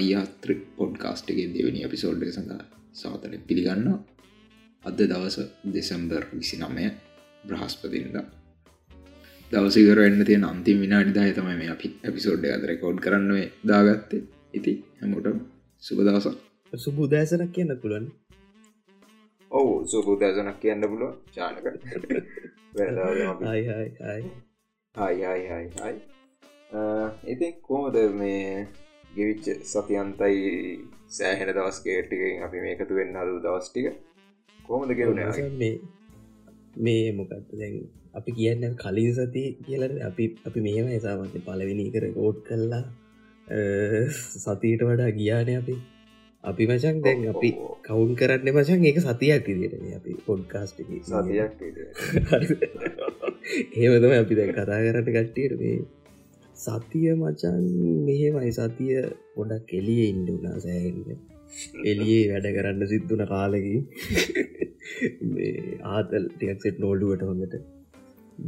ත්‍රයියාත්‍ර podcast එක දෙවනි අපිසෝල්ඩ සඳහා සාතන පිළිගන්න අද දවස දෙසම්බර් විසි නමය බ්‍රහස්පතින්ද දවසිකර එන්න තියෙන අන්තිම විනාඩිදාය තමයි මේ අපි ඇපිසෝඩ් අද රෙකෝඩ් කරන්නේ දාගත්තේ. ඉති හැමෝටම සුබ දවසක්. සුබුදෑසනක් කියන්න පුළන් ඔවු සුබුදෑසනක් කියන්න පුළුව චානක. හයි හයි හයි. හයි හයි හයි ඉතින් කොමද මේ ගෙවිච්ච සතියන්තයි සෑහෙන දවස් කේටිකින් අපි මේකතු වෙන්න අදු දවස්ටික කොමද ගෙවුණ මේ මේ මොකක්ද? දැන් අපි කියන්න කලින් සති කියලට අපි අපි මේම එසාමත පලවෙනි කර කෝඩ් කල්ලා සතියට වඩා ගියාන අපි. අපි මචන් දැන් අපි කවුන් කරන්න මචන් ඒක සතියක් ඉදිට අපි පොඩ්කාස්ට සතියක් ඒවතම අපි දැන් කතා කරට කට්ටියට මේ සතිය මචන් මෙහෙමයි. සතිය පොඩක් එලිය ඉන්ඩුනා සෑහෙන්ට එලියේ වැඩ කරන්න සිද්ධන කාලකි. ආතල් ටියක් සෙට් නෝල්ඩුවට හොඳට.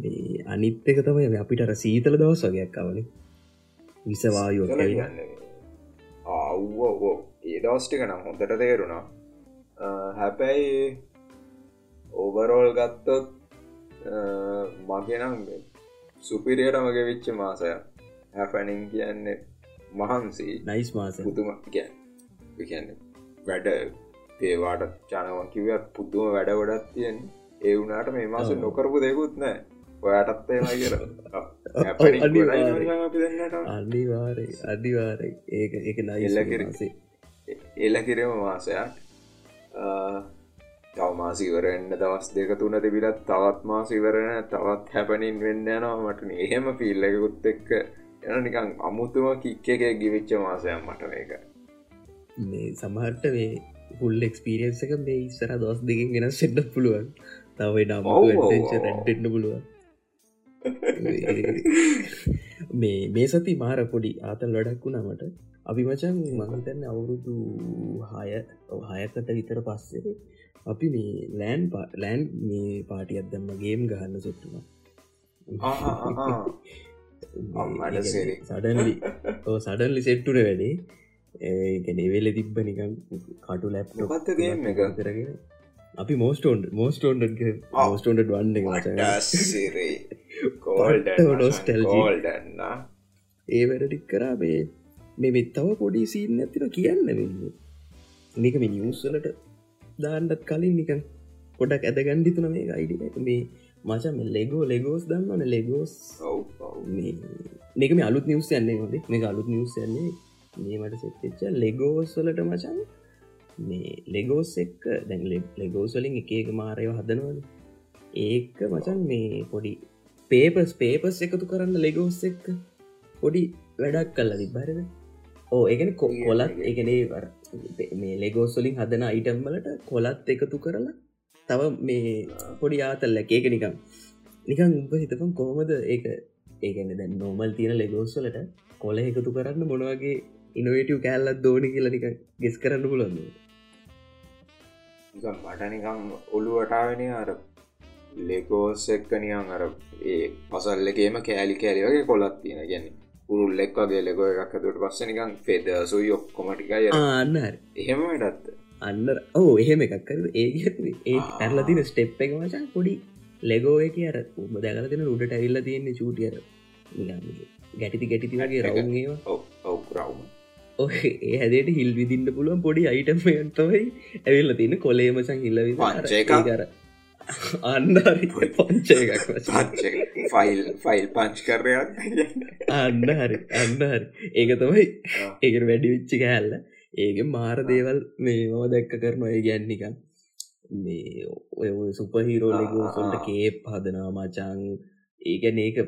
මේ අනිත් එක තමයි අපිට අර සීතල දවස් වගේයක් කවන විසවායෝ අව්වෝ ඒ දවස්ටික නම් හොඳට තේරුණා. හැබැයි ඕබරෝල් ගත්තොත් මගෙනම් සුපිරියට මගේ විච්ච මාසයක් හැපැනින් කියන්නේ මහන්සී නයිස් මාස. පුතුම කියන්න වැඩ තේවාට චනව කිවත් පුද්දුම වැඩ ගොඩත් තියෙන් ඒ වුනාට මේ මාස නොකරපු දෙකුත් නෑ ඔයාටත් ඒමයි කිය අනිවාරය අනිවාරය ඒක එක නයිල්ල කිරසේ එල්ල කිරම මාසයක්. තවමාසිවරෙන්න්න දවස් දෙක තුන තිබිලත් තවත් මාසිවරණ තවත් හැපනින් වෙන්න යනවා. මටන එහෙම පිල්ලකුත් එක්ක එන නිකං අමුතුම කික්ක එක ගිවිච්ච මාසයක් මට මේක. මේ සමහට මේ හුල් එක්ස්පිරියන්ස එක මේ ඉස්සර දොස් දෙකින් ගෙන සෙන්ඩ පුළුවන්. තවයි නම රැඩ්ඩෙන්න්න පුළුවන්. මේ මේ සති මාර පොඩි ආතල් වැඩක් වුණාමට අපි මචන් මහිතන්න අවුරුදු හය හයකට විතර පස්සේ අපි මේ ලෑන් ලෑන්් මේ පාටියත් දැම්ම ගේම් ගහන්න සොට්ටුවා සඩන්ලි සඩන්ලි සෙට්ටුර වැඩේ. ඒගැන වෙල තිබ්බ නිකම් කටු ලැප් පත්තගේම එක? කරගෙන අපි මෝස්ටෝන්් මෝස්ටෝන්ඩ මෝස්ටෝන්ඩ වන්න නොස්ටල් ඒ වැඩටික් කරා මේ මේ මෙත්තව පොඩි සීන් ඇතින කියන්න වෙන්න. නික මේ නිියවස්සලට දාන්නත් කලින් නිකන් පොඩක් ඇද ගණ්ඩිතුන මේ අයිඩ මේ මචම ලෙගෝ ලෙගෝස් දන්නවන ලෙගෝස් මේක මේ අලුත් නිවස් යන්නේ හොද මේ අලුත් නිවස් යන්නේ මේමට සෙච්ච ලෙගෝස් වලට මචන් මේ ලෙගෝස් එක්ක දැන් ලෙගෝස්වලින් එක එක මාරයව හදනවන. ඒක මචන් මේ පොඩි පේපස් පේපස් එකතු කරන්න ලෙගෝස් එක්ක පොඩි වැඩක් කල්ල තිබරද ඕ එකන කොලත් එකනේ මේ ලෙගෝස්වලින් හදන අයිටම්වලට කොලත් එකතු කරලා තව මේ පොඩි ආතල්ල ඒක නිකම් නිකන් උඹ හිතපම් කොහොමද ඒක? ඒගැන දැන් නෝමල් තියෙන ලෙගෝස්වලට කොල එකතු කරන්න මොනවගේ ඉනවේටව කෑල්ලත් දෝනි කියලා නික ගෙස් කරන්න පුලන්න මටනිකම් ඔළුවටාවෙන අර ලෙකෝස් එක්කනියන් අර ඒ පසල්ලකේම කෑලි කෑලි වගේ කොලත් තියෙන. ගැන උරුල් එක් වගේ ලෙගෝ එකක් ඇතුට පස්ස නිකන් ෆෙද සුයි ඔක්කොමටිකයි අන්න එහෙම වැඩත්ත අන්න ඕ එහෙම එකක් කර ඒ ඒ ඇරලා තින ස්ටෙප් එක මචන් පොඩි ලෙගෝ එක අර උම දැකල තින උඩට ඇවිල්ල තියෙන්නේ චූටියර ගැටිති ගැටිති වගේ රවුන්ඒවා ඔව් රවම ඔහ ඒ හැදට හිල් විදින්න පුළුවන් පොඩි අයිටමයන්තවයි ඇවිල්ල තින කොලේමසං හිල්ලවි කර අන්නරි පංච එකක්. ෆයිල් ෆයිල් පංච් කරයක් අන්න හරි අන්න හරි. ඒක තමයි ඒකට වැඩි විච්චි කෑල්ල ඒක මාර දේවල් මේ මම දැක්ක කරන ඒ ගැන්නිකන් මේ ඔය සුපහිරෝ ලෙගෝ සොල්ට කේප් හදනා මචං. ඒකැන ඒක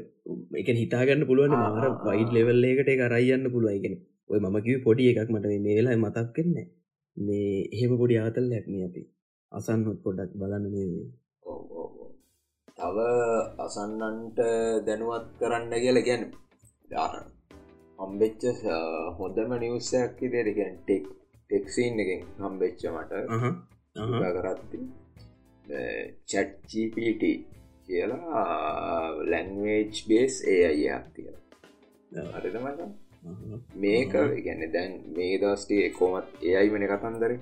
එක හිතාගන්න පුළුවන් මාර වයිඩ් ලෙවල් ඒකට එක රයියන්න පුළුවයිගෙන ඔය මම කිව පොඩි එකක් මට මේ වෙලා මතක් කරන්න මේ එහෙම පොඩි ආතල් ලැක්න අපි අසන්හොත් පොඩක් බලන්න මේ තව අසන්නන්ට දැනුවත් කරන්න කියල ගැන දාරන්න හම්බෙච්ච හොඳම නිවස්සයක් ඉදරගැන් ටෙක් ටෙක්සින් එකෙන් හම්බෙච්ච මට. කරත්ති චට්ජපට කියලා ලැන්වේජ් බේස් ඒ අයියක් කියලා හරිද මට? මේක ගැන්න දැන් මේ දස්ටිය කොමත් ඒයි වෙන කතන්දර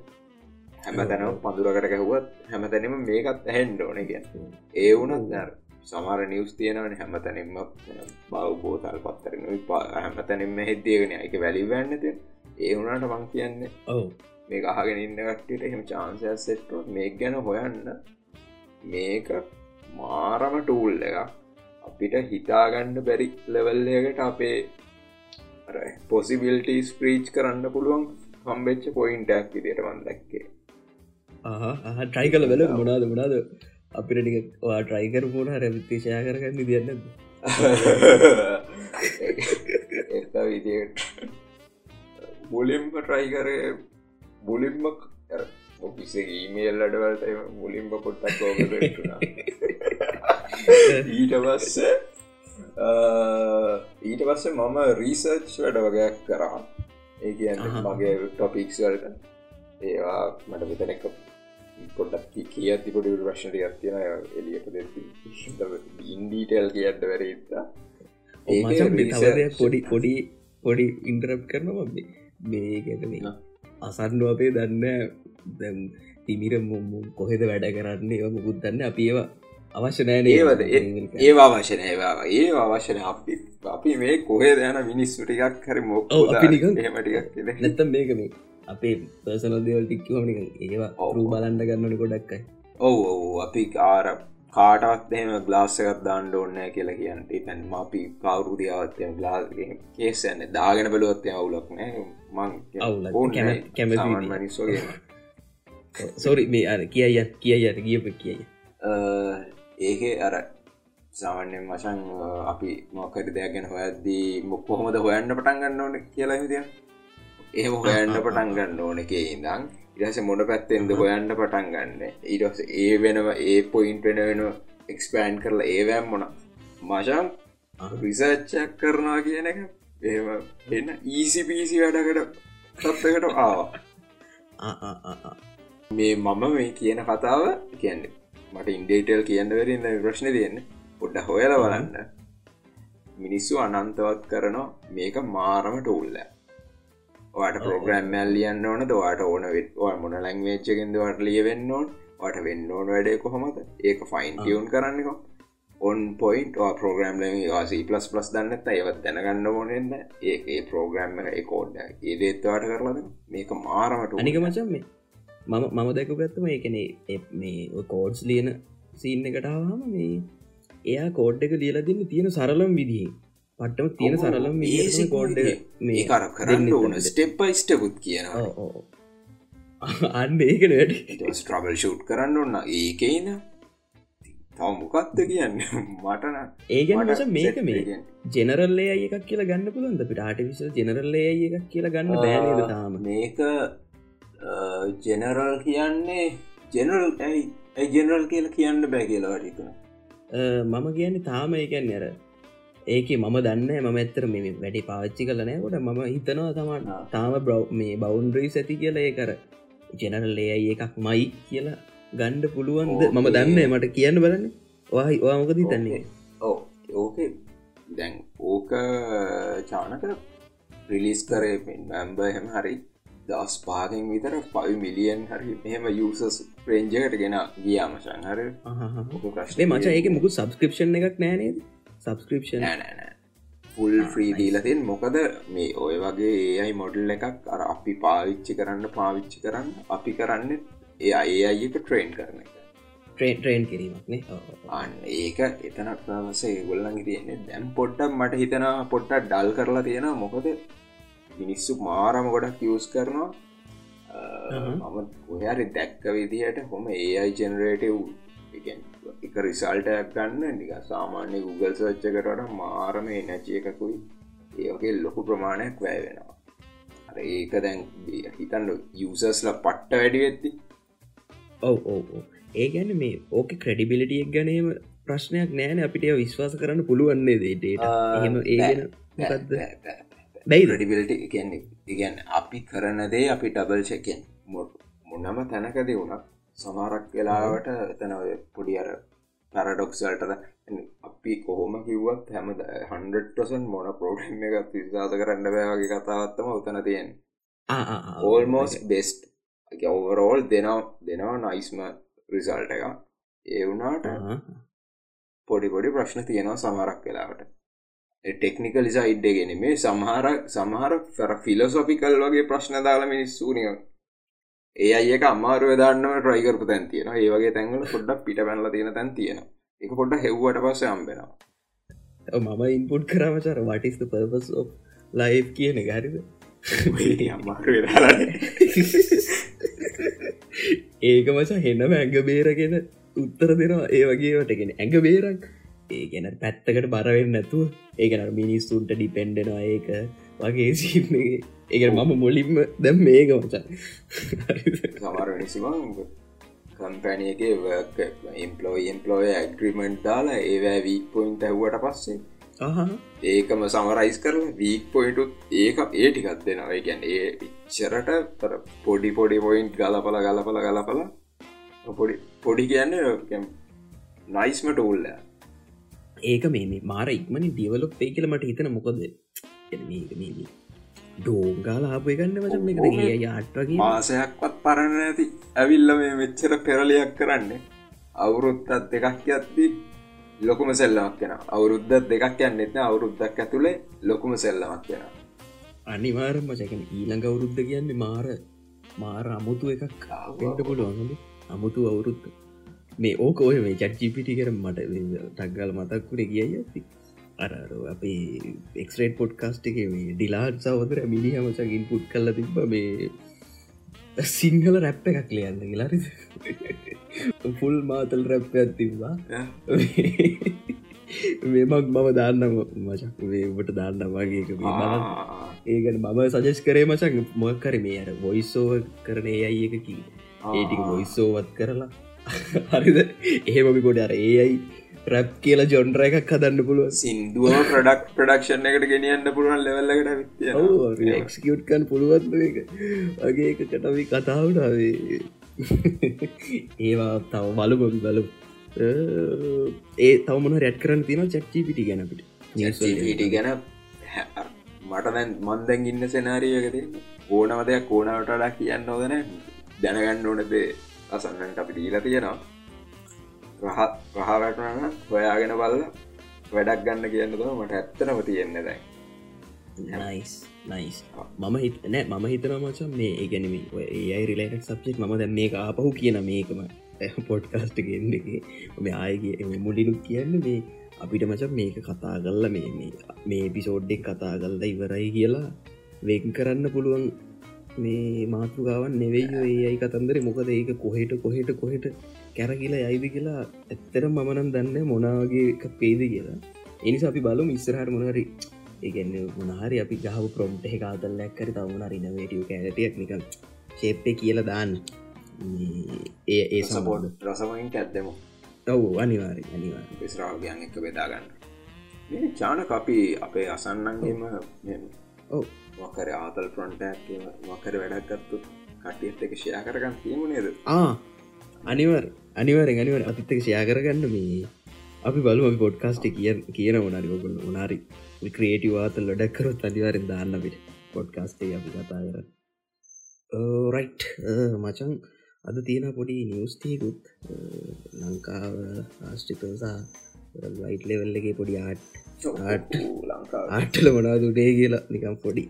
හැම තැනම් පඳුරකට ගැහුවත් හැම තැනම මේකත් ඇහෙන්ඩ ඕන ගැ ඒ වුණත් දර සමර නිවස් තියෙනවන හැම තැනින්ම බව බෝතල් පත්තරන හැම තැනින්ම හෙද්දියගෙන එක වැලි වැන්නද ඒ වුණට මං කියන්නේ ඔව. මේ අහගෙන ඉන්න කට්ටියට එහෙම චාන්සයක් සෙට්ට මේ ගැන හොයන්න මේක මාරම ටූල් එක අපිට හිතාගන්න බැරි ලෙවල්ලයකට අපේ පොසිබිල්ටස් ප්‍රීච් කරන්න පුළුවන් හම්බෙච්ච පොයින්ටක් විදියට වන් දැක්කේ. ට්‍රයි කල වෙල මොනාද මොනාද අපිට ටික ට්‍රයිකර පුුණ රැවිතිශය කරගන්න දියන්න විදියට. මුලින්ම ට්‍රයිකරය මුලින්ම ඔෆිසේ ඊමේල් අඩවලට මුලින්ම පොට්ටක් ෝග ඊට පස්ස ඊට පස්සේ මම රීසර්ච් වැඩ වගයක් කරා. ඒ කියන්න මගේ ටොපික්ස්වල්ට ඒවා මට විතන එක පොඩක් කිය තිකොට ප්‍රශ්නට ඇත්තියෙන එලියට ඉන්ඩීටල් කියන්න වැරත්තා ඒ පොඩි පොඩි පොඩි ඉන්ටරප් කරනවා මේ ගැන අසන්න අපේ දන්න දැම් තිමිර කොහෙද වැඩ කරන්නේ? ඒව මුකුත් දන්න අප ඒවා අවශ්‍ය නෑන ඒවද? ඒවා අවශ්‍යන ඒවා ඒ අවශ්‍යන අපි අපි මේ කොහේ දයන මිනිස්සු ටිකක් හරි මොක් හෙමටික් නැතම් මේක මේ අපේ පර්සනල් දෙවල් ටික්කවනික ඒවා ඔරු බලන්ඩ ගන්නන ගොඩක්කයි ඔවු ඔවු අපි කාර කාටත් එම ගලාස්සකත් දාන්න ඕන්නෑ කියලා කියන්නට තැන් අපි කවරුදියාවත්ය ගලාස් කේසන්න දාගෙන බලුවත්ය අවුලක් නෑ මං කැමති මනිස්සෝගේ සොරි මේ අර කියයි කියයි අයට ගියප කියයි. ඒක අර සාමන්‍යෙන් වශන් අපි මොකට දෙයක් ගැන හොයද්දී මොක් කොහොමද හොයන්න පටන් ගන්න ඕන කියලා හිදිය එහෙම හොයන්න පටන් ගන්න ඕන එක ඉඳං ඉරස මොන පැත්තෙන්ද හොයන්න පටන් ගන්න? ඊටස ඒ වෙනව ඒ පොයින්ට වෙන වෙන එක්ස්පෑන්් කරලා ඒවැම් මොන? මශන් රිසච්චක් කරනවා කියන එක. එහෙම එන්න ඊසි පිසි වැඩකට තත්කට ආවා. මේ මම මේ කියන කතාව කියන්නේ මට ඉන්ඩේටල් කියන්න වැරන්න ප්‍රශ්න තියන්න. පොඩ්ඩ හොයල බලන්න. මිනිස්සු අනන්තවත් කරනවා මේක මාරම ටූල්ල වාට පෝග්‍රම්මල් ලියන්න ඕන දවාට ඕන වෙත්වා මොන ලංවේච්චකෙන්ද වට ලියවෙන්න ඕන්? වට වෙන්න ඕන වැඩේ කොහොමද? ඒක ෆයින් ටියවුන් කරන්නක ඔන් පොයින්ට පෝග්‍රම් වාසි පලස් දන්නත් ඒවත් දැනගන්න ඕනෙන්ද ඒ පෝග්‍රම් එක කෝඩ්ඩ ඒ දේත්වාට කරලද මේක මාරමට අනික මචන් මේ මම මම දැකු ගත්තම ඒකනේ මේ කෝඩ්ස් ලියන සීන්න එකටාවම මේ එයා කෝඩ් එක ලියල දෙන්න තියෙන සරලම් විදිහ පට්ටම තියෙන සරලම් කෝඩ් මේ කර කරන්න ඕන. ස්ටෙප්පයිස්ටකුත් කියනවා. අන්න වැඩ ස්ට්‍රබල් ෂුට් කරන්න ඔන්න ඒකයින තව මොකක්ද කියන්න? මටන ඒගැනස මේක මේ ජෙනරල්ලේ එකක් කියලා ගන්න පුළන්ද පිට ආටිවිශල් ජෙනරල්ලේ එකක් කියලා ගන්න බෑනද තාම? මේක ජෙනරල් කියන්නේ ජෙනරල් ඇයි ජෙනරල් කියල කියන්න බෑ කියලා වටිතුන. මම කියන්නේ තාම එකැන් ඇර ඒක මම දන්න ම ඇත්තර මේ වැඩි පාච්චි කලනෑකොට මම හිතනවා තමන් තාම බ්‍රව් මේ බෞන්ඩ්‍රී ඇති කියලා ඒ කර ජෙනරල් ඒ එකක් මයි කියලා ගණ්ඩ පුළුවන්ද? මම දන්න මට කියන්න බලන්න. වාහි වාමකදී තන්නේ ඕ ඕක. දැන් ඕක චානක ප්‍රිලිස් කරේ බැම්බ හෙම හරි දස් පාගෙන් විතර පවි මිලියන් හරි මෙහම යුසස් ප්‍රේන්ජකට ගෙන ගියාමශන් හර ප්‍රශ්නය මච ඒක මුකු සබස්ක්‍රපෂන් එකක් නෑනේද සබස්ක්‍රපෂන් ෆුල් ෆ්‍රී දීලතින් මොකද මේ ඔය වගේ ඒයි මොඩල් එකක් අර අපි පාවිච්චි කරන්න පාවිච්චි කරන්න අපි කරන්න ඒ අඒ අයක ට්‍රේන් කරන එක. ට්‍රේන් කිරීමක්නේ අන්න ඒක එතනක් දවසේ ගොල්ලන් තියෙන්නේ දැම් පොට්ටක් මට හිතනා පොට්ටක් ඩල් කරලා තියෙන මොකද මිනිස්සු මාරම ගොඩක් යස් කරනවා. මම ඔහරි දැක්ක විදිහට හොම ඒයි ජෙනරේටව් එක රිසල්ටයක් ගන්න නික සාමාන්‍ය Google සච්චකටට මාරම නැචිය එකකුයි ඒගේ ලොකු ප්‍රමාණයක් වැෑ වෙනවා. ඒක දැන් හිතන්න යසස්ල පට්ට වැඩි වෙත්ති ඔව ඕ ඒ ගැන මේ ඕක ක්‍රඩිබිලිටියක් ගැනීම ප්‍රශ්නයක් නෑන අපිට විශ්වාස කරන්න පුළුවන්නේ දේට එහෙම ඒගෙන බැයි රඩිබිලිට කියන්නේ ඉගැන් අපි කරන දේ අපි ඩබල් චකෙන් මොන්නම තැනකද වුණක් සමාරක් වෙලාවට එතන පොඩි අර පැරඩොක්සල්ටද අපි කොහොම කිව්වත් හැම හන්ඩටසන් මොන පෝග්‍රම් එක විශවාස කරන්න බෑගේ කතාවත්තම උතන තියෙන් ඕල්මෝස් බෙස්ට් ඔවරෝල් දෙනවා දෙනවා නයිස්ම රිසල්ට එක ඒ වුනාට පොඩි පොඩි ප්‍රශ්න තියෙනවා සමරක් වෙලාවට. ටෙක්නිකල් සයිඩ්ඩගෙන මේ සමහර සමහර ෆර ෆිලසොෆිකල් වගේ ප්‍රශ්න දාලා මිනිස්සූනිය ඒ අයක අමාරුව දන්නව ට්‍රයිකරපු තැන් තියෙන ඒවගේ තැන්වල පොඩ්ඩක් පිට පැනල තියෙන තැන් තියෙන එක පොඩ්ඩ හෙව්වට පස්ස අම්බෙනවා මම ඉන්පුට් කරමචර වටිස් පර්පස් ලයි් කියන ගරිද අමාරු වෙලාලනේ ඒක මචා හෙන්නම ඇඟ බේරගෙන උත්තර දෙනවා. ඒ වගේවටගෙන ඇඟ බේරක්. ඒ ගැන පැත්තකට බරවෙන්න නැතුව. ඒකන මිනිස්සුන්ට ඩිපෙන්ඩෙනවා ඒක වගේ ඒක මම මුලින්ම දැම් මේක මචා. සමර නිසිම කම්පැනියක ඉම්පලෝයි ඉම්පලෝය ඇග්‍රිමෙන්ට් දාලා ඒවෑ වීක් පොයින්ට ඇහුවට පස්සේ ඒකම සමරයිස් කරල වීක් පොයිටුත් ඒක ඒ ටිකත් දෙනවා. ගැන් ඒ ඉච්චරට තර පොඩි පොඩි පොයින්ට් ගලපල ගලපල ගලපල පොඩි පොඩි කියන්න නයිස්මට උල්ල ඒක මේ මාර ඉක්මනි ඩියවලොප් ඒ කියල මට හිතන මොකද ඩෝගාල ආපය ගන්න වචන එක යාටගේ මාසයක්වත් පරණ ඇති ඇවිල්ල මේ මෙච්චර පෙරලයක් කරන්න. අවුරුත්තත් දෙකක් ඇත්දී ලොකුම සෙල්ලමක් කෙන අවුරුද්ධ දෙකක් යන්නෙත්න අවුරුද්දක් ඇතුළේ ලොකුම සෙල්ලමක් කෙන අනිවාරම චකන ඊළඟ අවුරුද්ධ කියන්නේ මාර. මාර අමුතු එකක් කාවට පුළුවන්ද අමුතු අවුරුද්ධ මේ ඕක ඔය මේ චට්ජිපිටි කර මට ටක්ගල් මතක්කුට කියයි ඇති අර අපේ එක්ස්රේට් පොඩ්කාස්ට් එක මේ ඩිලාට් සවදර මිනිහමසකින් පුට් කල්ල තිබ්බ මේ සිංහල රැප්ප එකක් ලියන්න කියලාරි ෆුල් මාතල් රැප්ප ඇතිවා මේමක් මම දාන්න මචක් වේට දාන්න වගේ ඒකට මම සජස් කරේ මචක් මොකර මේ අර වොයිස්සෝව කරන ඒ අයි එකකි ඒටික වොයිස්සෝවත් කරලා. හරිද? එහෙමමි කොට අර ඒ ප්‍රැප් කියලා ජොන්ඩර එකක් හදන්න පුළුව සින්දුව ප්‍රඩක් ප්‍රඩක්ෂන් එකට ගෙනියන්න පුළුවන් ලෙවල්ලකට එක්කටකන් පුළුවන් එක වගේ එක කටවි කතාවටාවේ ඒවා තව බලු බොබි බලු ඒ තවමන රැට් කරන්න තින චට්චි පිටි ගැනපිට ට ගැන මට දැන් මන්දැන් ඉන්න සෙනාරියකද ඕනම දෙයක් ඕනවටලා කියන්න ඕදන දැනගන්න ඕනද අසන්නට අපි දීලා තියෙනවා රහත් රහවැටන හොයාගෙන බල්ල වැඩක් ගන්න කියන්න තුව මට ඇත්තනම තියෙන්න දැයි නයිස් නයිස් මම හිත නෑ මම හිතන මචන් මේ ඒගැනීම ඒයි රිලට සබ්ෙක් ම දැ මේ ආපහු කියන මේකම පොඩ්කාස්ට ගෙන්න්නගේ මේ ආයගේ මුලිනුත් කියන්න මේ අපිට මචන් මේක කතා කල්ල මේ මේ පිසෝඩ්ඩෙක් කතා කල්ල ඉවරයි කියලා වෙන් කරන්න පුළුවන් මේ මාතෘගාවන් නෙවෙයි ඒයි කතන්දර. මොකද ඒක කොහෙට කොහෙට කොහෙට කැරකිලා යයිද කියලා ඇත්තර මමනම් දන්න මොනාගේ පේද කියලා. එනිසා අපි බලු ඉස්සරහර මොනහරි ඒගන්න මොනහරි අපි ගහ ප්‍රොම්ට් එක කාතල් ලැක්කර තවුණ රිනවේටිය කෑටයක් නික ශේප්පය කියලා දාන්න. ඒ ඒ සබෝඩ් රසමයින් ඇත්දම ඔවු අනිවාරි අනිවා විස්රාගයන් එක බෙදාගන්න චාන අපි අපේ අසන්නන්ගේම ඔව. වකර ආතල් ප්‍රොන්ටක් වකර වැඩක්ගත්තු කටියත් එක ෂයා කරගන්න තිීම නේද? ආ අනිවර් අනිවරෙන් අනිවර අතිත්තක ෂයා කරගන්න මේ. අපි බලු අපි පොඩ්කාස්ට කිය කියන ඕනරි ඔගුල ඕනාරි ක්‍රේටව ආතල් ලොඩක්කරොත් අනිවාරෙන් දාන්න පිට පොඩ්කාස්ටේ අපි කතා කර රයිට් මචන් අද තියෙන පොඩි නිවස්ටීකුත් ලංකාව ආස්ටිකසා ලයිට් ලෙවල්ලගේ පොඩි ආට් ආට්ටල මනාදුටේ කියලා නිකම් පොඩි.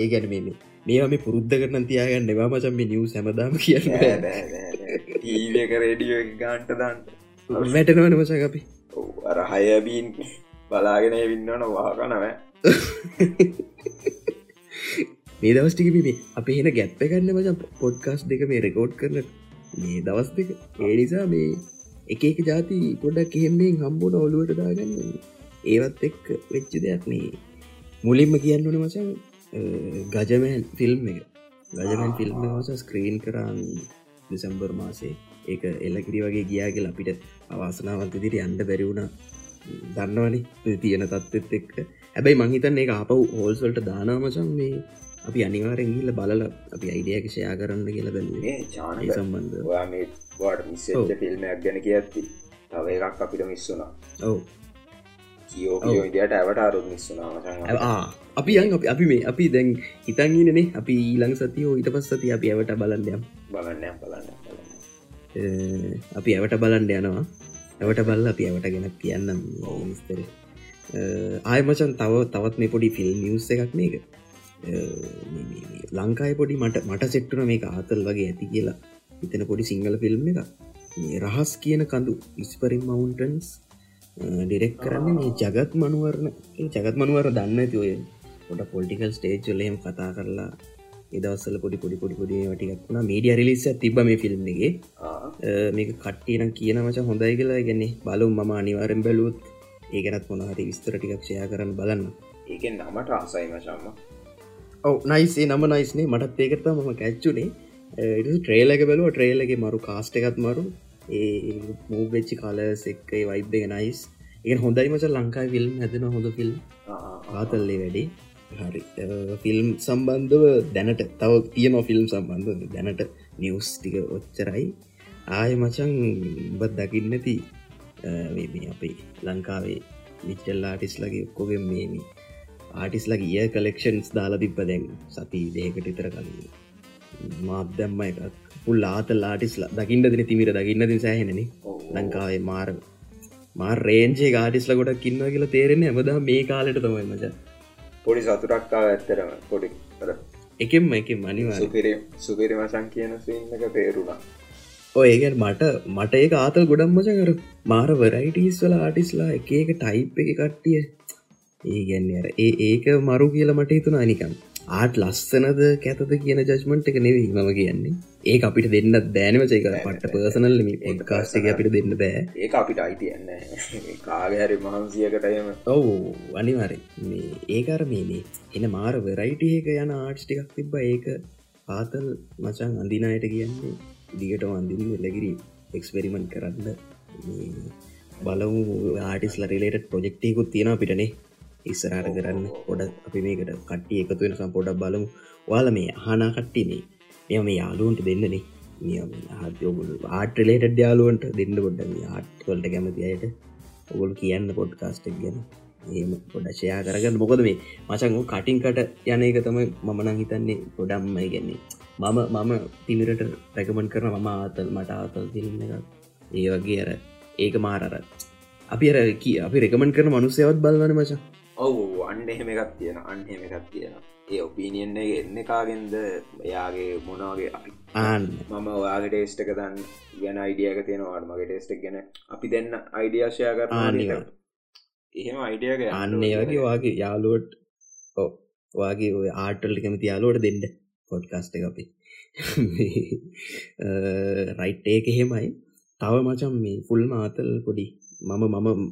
ඒ ගැන මේ මේ මේ පුරුද්ධ කරන තියාගන්න වා මචන් මේ නිව් සැමදාම කියන්න ඊක රේඩියෝ ගාන්ට දන්න. වැටනවන මසක අපි. අර හයබීන් බලාගෙන වින්නවන වාකනව මේ දවස්ටික මේ අප එහෙන ගැප්ප ගන්න මචන් පොඩ්කාස් දෙක මේ රෙකෝඩ් කරන මේ දවස් දෙක ඒ නිසා මේ එක එක ජාති පොඩක් එහෙමෙන් හම්බුන ඔලුවට දාගන්න. ඒවත් එක් වෙච්ච දෙයක් මේ මුලින්ම කියන්න ඕන මචන් ගජමෑන් ෆිල්ම් එක. ගජමන් ෆිල්ම් වස ස්ක්‍රීන් කරන්න දෙසම්බර් මාසේ ඒක එල්ලකිරි වගේ ගියා කියලා අපිට අවාසනාවන්ත දිට අන්ඩ බැරිවුණ දන්නවනි තියෙන තත්ත්ත් එක්ක. හැබැයි මංහිතන් ඒ අප හෝල්සල්ට දානාමචන් මේ අපි අනිවාරෙන් ගිල්ල බලල අපි අයිඩියක ෂයා කරන්න කියලා බැලේ චාන සම්බන්ධ වාට මිස ෆිල්මයක් ගැන කියත්ති තව එකක් අපිට මිස්සුනා ඔව කියෝ ඉදිට ඇවට අරුත් නිස්සුනා මචන් ආ අපි යන් අපි අපි මේ අපි දැන් හිතන්ගන්නනේ අපි ඊළං සතියෝ ඊට පස් සති අපි ඇවට බලන්ඩයම් බලන්න බලන්න අපි ඇවට බලන්ඩ යනවා. ඇවට බල්ල අපි ඇවට ගෙන කියන්නම් විස්තර ආය මචන් තව තවත් මේ පොඩි ෆිල් නිවස් එකක් මේක. ලංකායි පොඩි මට මට සෙට්ටුන මේ ආතල් වගේ ඇති කියලා. හිතන පොඩි සිංහල ෆිල්ම් එක රහස් කියන කඳු ඉස්පරින් මවන්ටන්ස් ඩිරෙක් කරන්න මේ ජගත් මනුවරණ. ජගත් මනුවර දන්න ඇති ඔය පොඩ පොල්ටිකල් ස්ටේජ්ලයම් කතා කරලා එදවසල පොඩි පොඩි පොඩි පොඩි ටිකක්ුණ මීඩිය රිලිස තිබ මේ ෆිල්ම් එක. මේක කට්ටියන කියන මච හොඳයි කියලා. ගැන්නේ බලු ම අනිවාරෙන් බැලුවත් ඒකනත් මොනහරි විස්තර ටිකක් ෂය කරන්න බලන්න. ඒකෙන් නමට ආසයි මචම්ම ඔව නයිසේ නම නයිස්නේ මටත් ඒකත මම කැච්චුනේ ට්‍රේලක බැලුව. ට්‍රේලගේ මරු කාස්ට එකත් මරු මූවෙච්චි කාලස් එක්කයි වයිබ් එක නයිස් එක හොඳයි මච ලංකායි ෆිල්ම් හැදෙන හොඳ ෆිල්ම් ආතල්ලේ වැඩි. හරි. ෆිල්ම් සම්බන්ධව දැනට තව තියන ෆිල්ම් සම්බන්ධ දැනට නිවස් ටික ඔච්චරයි. ආය මචන් බත් දකින්න නැති අපේ ලංකාවේ විච්චල් ආටිස් ලගේ ඔක්කොගෙන් මේමි ආටිස් ලගේ ඒ කලෙක්ෂන්ස් දාලා තිබ්බ දැන් සති දේකට ඉතර කලින්. මාත් දැම්ම එකක් පුල් ආත ලාටිස්ලා දකිින්ට දෙන තිමිර දකින්නද සෑහෙනන. ලංකාවේ මාර මාර් රේන්ජේ ගාටිස්ල ගොඩක් කින්න කියලා තේරෙන ඇමදා මේ කාලට තමයි මච. පොඩි සතුරක්කාව ඇත්තරම. පොඩි එකෙම එක මනිවා සුපිරි මසන් කියන සින්නක තේරුණා. ඒගැන් මට මට ඒ ආතල් ගොඩම් මච. කර මාර වරයිටස් වල ආටිස්ලා එක එක ටයිප් එක කට්ටිය. ඒ ගැන්න ඒ ඒක මරු කියල මට හිතුන අනිකම් ආට් ලස්සනද කැතද කියන ජස්මන්ට් එක නෙවී මම කියන්නේ ඒ අපිට දෙන්න දෑනවචයක පට පර්සනල් එක්කාස්ක අපිට දෙන්න බෑ. ඒ අපිට අයිතියන්න කාගහරි මහන්සියකටයම ඔවු අනිවර මේ ඒකර මේනේ එන මාර වෙරයිටඒක යන ආර්ට්ටිකක් තිබ්බ. ඒක පාතල් මචන් අඳිනායට කියන්නේ දිගට වන්දින්න ලැගිරි එක්ස්පෙරිමන්් කරන්න. බලමු ආටිස්ල රිලේට ප්‍රජෙක්්ටයකුත් තියෙන පිටනේ ඉස්සරහට කරන්න. පොඩ අපි මේකට කට්ටිය එකතු වෙන සම්පොඩක් බලමු. වාල මේ හනා කට්ටිනේ මෙ මේ යාලුවන්ට දෙන්නනේ හත්යෝගුල් ආටලේට යාලුවන්ට දෙන්න පොඩ්ඩ ආට්වලට කැමති අයට. ඔගොල් කියන්න පොඩ්කාස්ටක් ගැන. ඒම පොඩක්ෂයා කරගන්න. මොකද මේ මචංගු කටින්කට යන එක තමයි මමනං හිතන්නේ ගොඩම්මයි ගැන්නේ මම මම තිමිරට රැකමන් කරන මම ආතල් මට ආතල් තිරන්න එක ඒ වගේ අර ඒක මාරරත් අපි අර කිය අපි රෙකමන් කරන මනුසයවත් බලවන මචා. ඔවු අන්න එහෙම එකක් තියෙන අන්න එහෙම එකක් තියෙන ඒ ඔපීනියන්න එන්න කාගෙන්ද එයාගේ මොනවාගේ ආන්න මම ඔයාගේ ටේස්ටක දන්න ගැන අයිඩියක තියෙනවාට මගේ ටේස්ටක් ගැන අපි දෙන්න අයිඩියශය කර එහෙම අයිඩියක අන්නේ වගේ වගේ යාලුවට ඕ වගේ ඔය ආටල්ලි කැමති යාලුවට දෙන්න පොඩ්කාස්ට එක අපි. රයිට් ඒක එහෙමයි. තව මචම් මේ ෆුල් මාතල් පොඩි මම මම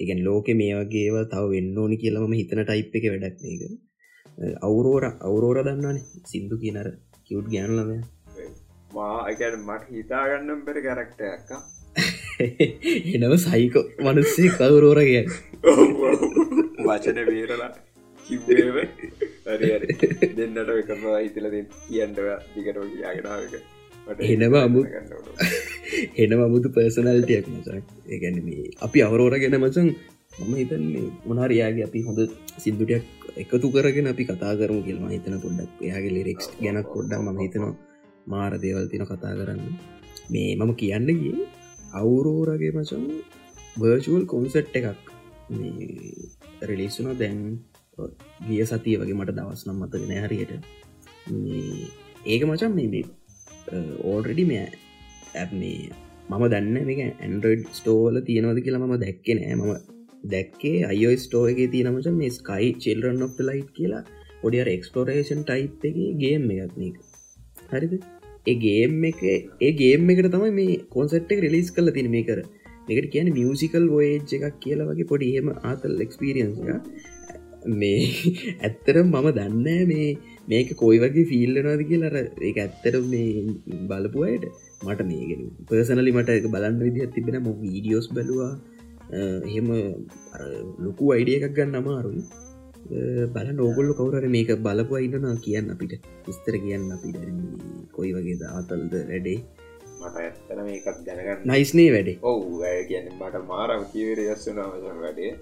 ඉගැන් ලෝකෙ මේ වගේව තව වෙන්න ඕනි කියලම හිතන ටයිප් එක වැඩක් මේක අවුරෝර අවුරෝර දන්නන සිින්දු කියනර කිව්ට් ගෑන්ලම මාඇකට මට හිතාගන්නම් පෙර කැරක්ටයක්ක එනව සයිකෝ මනුස්සේ කවුරෝර කිය වචන වේරලා කිව්ව දෙන්නට එකවා හිතල කියන්නව දිගට කියාගෙනාවක එනවා අමු එන අමුතු පර්සනල්ටයක් මසක් ඒගැන මේ අපි අවරෝර ගෙන මචන් මම හිතන්නේ මොනාරයාගේ අපි හොඳ සිින්දුටයක් එකතු කරගෙන අපි කතා කරමු කියල්ම හිතන පොඩ්ඩක් එයාගේ ලිරෙක්ස් ගැනක් පොඩ්ඩක් ම හිතනවා මාර දේවල් තින කතා කරන්න. මේ මම කියන්නගේ අවුරෝරගේ මචන් වර්චුවල් කොන්සෙට් එකක්. රෙලිස්සුන දැන් ගිය සතිය වගේ මට දවස් නම් මතගෙන හරියට. ඒක මචන් මේ ඕල්රෙඩි මෙ ඇ මේ මම දන්න එක ඇන්ඩරඩ් ස්ටෝල තියෙනවද කියලා මම දැක්කෙ නෑ. මම දැක්කේ අයෝ ස්ටෝගේ තියනමච මේ ස්කයි චෙල්රන් ඔ් ලයි් කියලා ඔඩියර එක්ස්පලෝරේෂන් ටයිප් එක ගේම් එකක්නක හරිද? ඒගේම් එක ඒගේම් එකට තමයි මේ කොන්සට් එක රිලිස් කල තින මේ කර එකට කියන මියසිකල් වෝේජ් එකක් කියලා වගේ පොඩි හෙම ආතල් එක්ස්පිරියන්ස් මේ ඇත්තර මම දන්න මේ මේක කොයි වගේ ෆිල්ලනවාද කියලර ඒ ඇත්තර මේ බලපුයට මට මේ පර්සනලි මට එක බලන්න විදිහත් තිබෙන ම වීඩියෝස් බැලවා. එහෙම ලොකු අයිඩිය එකක් ගන්න අමාරුයි. බල නෝගොල්ල කවුරර මේක බලපු ඉන්නවා කියන්න අපිට. විස්තර කියන්න අපිට කොයි වගේ ආතල්ද වැඩේ? මට ඇත්තන මේකත් දැනගන්න නයිස්නේ වැඩේ. ඔවු කියන්න මට මාරම කීවර යස්සුනාමසන් වැඩේ.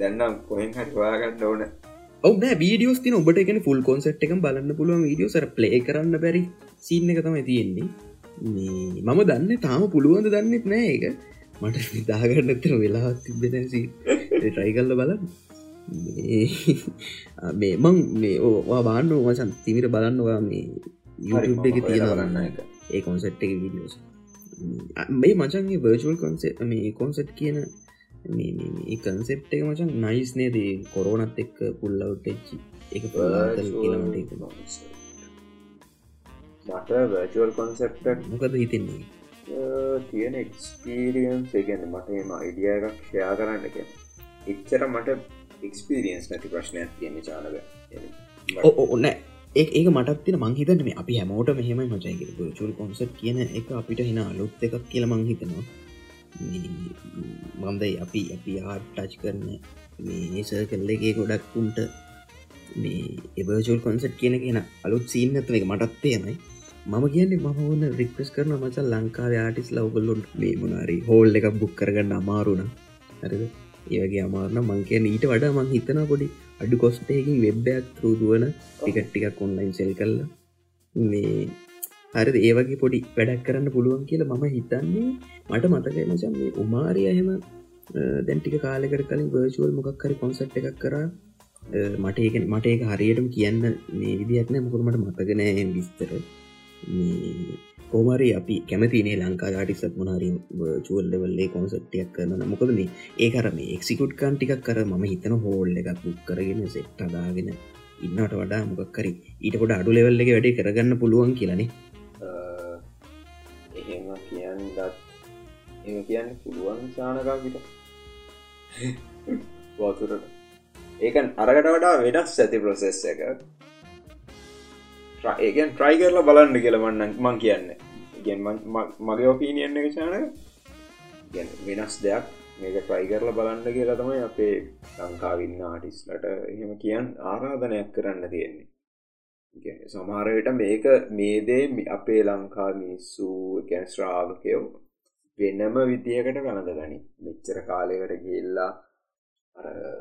දැන්නම් කොහෙන් හරි හොයාගන්න ඕන. ඔවන වීඩියෝස් තින ඔබට එකන ෆුල් කොන්සට් එක බලන්න පුළුවන් වීඩියෝ සර ප්ලේ කරන්න බැරි සින්න එක තමයි තියෙන්නේ. මම දන්න තාම පුළුවන්ද දන්නෙත් නෑ එක මට දාගන්න එතර වෙලා තිබෙනසි ට්‍රයි කල්ල බලන්න. මේ මං මේ ඕවා බාන්න මසන් තිමිට බලන්නවා මේ YouTube එක තියෙනවන්න එක ඒ කොන්සෙට් එක වීඩියෝස් මේ මචන්ගේ වර්චුවල් කොන්සෙට් මේ කොන්සෙට් කියන කන්සෙප් එක මචන් නයිස් නේදී? කොරෝනත් එක්ක පුල්ලවට් එච්චි එක මට වැචුවල් කොන්සෙප්ට මොකද හිතෙන්නේ තියෙන එක්ස්පීරියන්ස් එකන මට එම අයිඩිය එකක් ෂයා කරන්න එක එච්චර මට එක්ස්පීරියන්ස් නැති ප්‍රශ්නයක් තියෙන චානක ඕන්න ඒ ඒක මටත්තින මංහිතන මේ අපි හැමෝට මෙහෙම මචයික චුල් කොන්සට් කියන එක අපිට හින අලුත් එකක් කියල මංහිතනවා මන්දයි අපි අපි ආට් ටච් කරන මේ සර් කල්ලගේ ගොඩක්කුන්ට මේ එබර්ජල් කොන්සට් කියන කියෙන අලුත් සීන් ඇත එක මටත්තයමයි මම කියන්නේ මම ඕන රික්වස් කරන මචල් ලංකාව ආටිස් ලවගල්ලොන්ට මේ මොනාරි හෝල් එකක් බුක් කරගන්න අමාරුණ හරිද? ඒවගේ අමාරන මං කියන ඊට වඩා මං හිතන පොඩි අඩු කොස්ටයකින් වෙබ්බයක් තරූදුවන ටිකට්ටිකක් ඔන්ලයින් සෙල් කල්ල මේ හරිද? ඒවගේ පොඩි වැඩක් කරන්න පුළුවන් කියලා මම හිතන්නේ. මට මතකයි මචන් මේ උමාරය එහෙම දැන්ටික කාලෙකට කලින් වර්චුවල් මොකක් හරි කොන්සට් එකක් කරා. මට ඒක මට ඒක හරියටම කියන්න මේ විදිහක්න මොකරමට මතගෙනෑ විස්තර. කෝමරි අපි කැමතිනේ ලංකා ටිසත් මොනාරි චුවල්ලවල්ලේ කොන්සට්ටියක් කරන මොකද මේ ඒ කරම එක්සිකුට් කාන් ටිකක් කර ම හිතන හෝල් එකක් පුක් කරගෙන සෙට් අදාගෙන ඉන්නට වඩා මොකක්කරි ඊට කොට අඩු ලෙවල්ල එක වැඩේ කරගන්න පුළුවන් කියලනේ එහෙම කියන්න දත් එම කියන්න පුළුවන් සානකාවිට වතුරට. ඒකන් අරකට වඩා වෙනස් ඇති ප්‍රොසෙස් එක ඒකන් ට්‍රයි කරලා බලන්න කියලවන්න මං කියන්න. ඉගෙන් මගේ ඔපීනියන්න එක චාන වෙනස් දෙයක්. මේක ට්‍රයි කරලා බලන්න කියලා තමයි අපේ ලංකාවින්න ආටිස්ලට එහෙම කියන් ආරාධනයක් කරන්න තියෙන්නේ. සමහරයට මේක මේදේ අපේ ලංකා මිනිස්සු ගැන් ශ්‍රාවකයෝ වෙනම විදියකට කනද ගනි මෙච්චර කාලයකට ගිල්ලා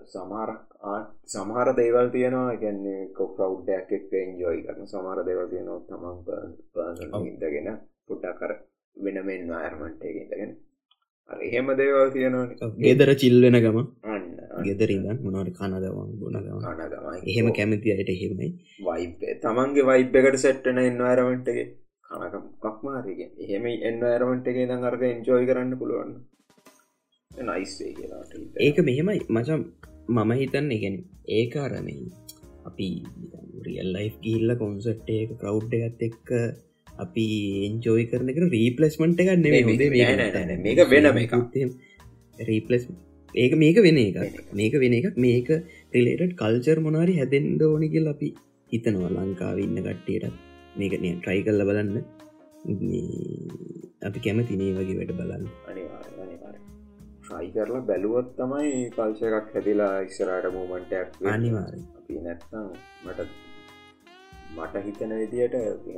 සමහර සමහර දේවල් තියෙනවා. ගැන්නේ කොකවුඩ්ඩයක් එක් එන්ජෝයි කරන සමහර දේවල් තියෙනවා. තමන් ඉදගෙන පුට්ටා කර වෙනමෙන් අයර්මන්ට එක ඉඳගෙන. එහෙම දේවල් තියෙනවා ගෙදර චිල්වෙන ගම. අන්න ගෙදරින්ද මොනට කනදවන් ගුණගම කනගමයි එහෙම කැමති අයට එහෙමයි. වයිබේ තමන්ගේ වයිබ් එකට සෙට්ටන එන්වරමටගේ කනක කක්මාරගෙන එහෙම එන්වරමට එකේ දං අර්ග එන්ජෝයි කරන්න පුළුවන් නයිස්ේ කියලාට ඒක මෙහෙමයි. මචම් මම හිතන්න ගැන ඒකාරමයි අපි රියල් ලයි් ගිල්ල කොන්සට් ඒක කවුඩ් එකත් එක්ක අපි එන්ජෝයි කරන එක රීපලස්මට හොද මේක. වෙන එක රීපලස් ඒක මේක වෙන එක මේක වෙන එකක්. මේක රිලේට කල්චර් මොනාරි හැදෙන්ද ඕනිගල් අපි හිතනවා ලංකාව ඉන්න කට්ටියට මේක නය ට්‍රයි කල්ල බලන්න. අපි කැමතිනේ වගේ වැඩ බලන්න ට්‍රයි කරලා බැලුවොත් තමයි කල්ච එකක් හැදිලා ඉස්සරට මූමන්ටයක් අනිවාර අපි නැත්නම් මට මට හිතන විදියට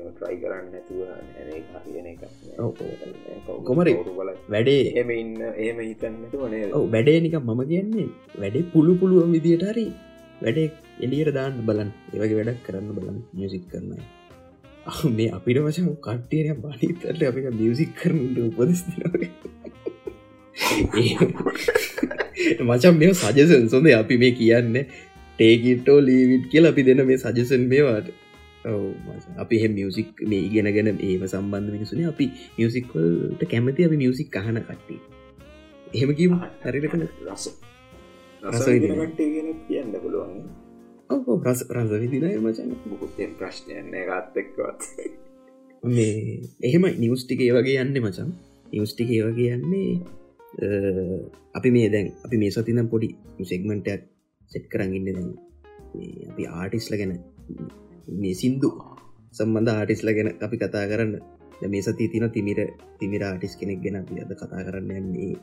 ට්‍රයි කරන්න නැතුව නැනේ හරියන එක කොමරි වැඩේ. එම ඉන්න එහෙම හිතන්නතු නේ ඔව වැඩේ නික මම කියන්නේ වැඩේ පුළු පුළුවන් විදියට හරි වැඩේ එලියට දාන්න බලන් ඒවගේ වැඩක් කරන්න බලන් මියසික් කරනයි මේ අපිට වශම කට්ටියන බනිතරට අපි මියසික් කරනට උපදස්තිනගේ මචන් මේ සජසන් සොඳ අපි මේ කියන්න. ටේකිටෝ ලීවිට් කියල අපි දෙන මේ සජසන් මේවාට. අපි එහ මියසික් මේ ඉගෙනගෙන ඒම සම්බන්ධ මිනිසුන අපි මියසික්වල්ට කැමති අපි මියසික් කහන කට්ටි එහෙම කිව හරිට රස. කියන්න පුළුවන්. රස රස විදිනය මචන් මුකුත්තෙන් ප්‍රශ්නයන්න ගත්තෙක්වත් මේ එහෙම නිවස්ටික ඒ වගේ යන්න මචන් නිවස්ටික ඒ වගේ යන්නේ අපි මේ දැන් අපි මේ සතිනම් පොඩි සෙක්මටයක් සෙට් කරගන්න දැන්. මේ අපි ආටිස්ල ගැන මේ සින්දු සම්බන්ධ ආටිස්ල ගැන අපි කතා කරන්න. දැන් මේ සති තින තිමිර තිමිර ආටිස් කෙනෙක් ගැන අපි අද කතා කරන්න යන්නේ.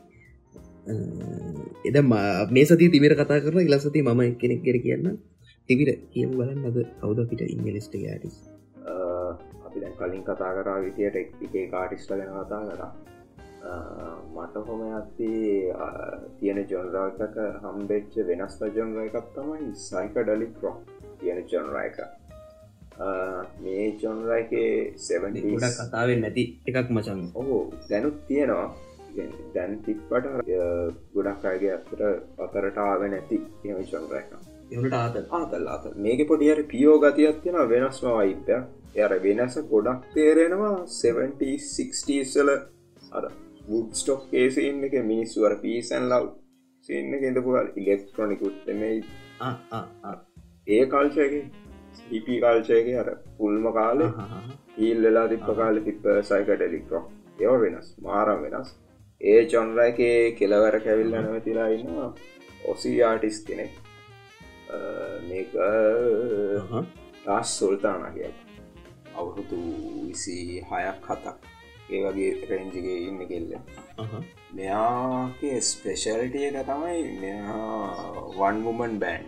එද මේ සති තිමිර කතා කරන ඉලසති මම කෙනෙක් ගෙර කියන්න තිවිර කියම බලන්න අද කවුද අපිට ඉංගලිස්ට ආටිස් අපි දැන් කලින් කතා කරා විදියට එකේ කාටිස්ල ගැන කතා කරා. මට හොම ඇති තියෙන ජොන්රාකක හම්බෙච්ච වෙනස් ජොන්ර එකක් තමයි සයික ඩලික් රොක් තියෙන ජොන්ර එක. මේ ජොන්ර එකේ ගොඩක් කතාවෙන් නැති එකක් මචන්. ඔහු දැනුත් තියෙනවා. දැන් තික්පට ගොඩක් අයගේ අතර අතරටාව නැති එම ජොන්ර එක එට ආත ආතල් ආත මේක පොඩියට පියෝ ගතියක් තියෙන වෙනස්ම වයිපය යර වෙනස ගොඩක් තේරෙනවා 7060සල අර වුඩ් ස්ටොක් ඒසින්න එක මිනිස්වර පිසන් ලව් සින්න කෙඳපුගල් ඉලෙක්ට්‍රොනිකුත් මේ ඒ කල්චයගේ හිපි කාල්චයක අර පුල්ම කාලෙ ඊල් වෙලා තිප්ප කාල තිප්ප සයික ඩෙලික්රෝ ඒව වෙනස් මාරම් වෙනස්. ඒ චොන්ර එකේ කෙලවර කැවිල්ල නැවතිලා ඉන්නවා ඔසි ආටිස් කෙනෙක්. මේක ටස් සොල්තානගේ අවුරුදු විසි හයක් හතක් ඒ වගේ රෙන්ජිගේ ඉන්න කෙල්ල. මෙයාගේ ස්පෙශල්ටිය එක තමයි මෙයා one woman band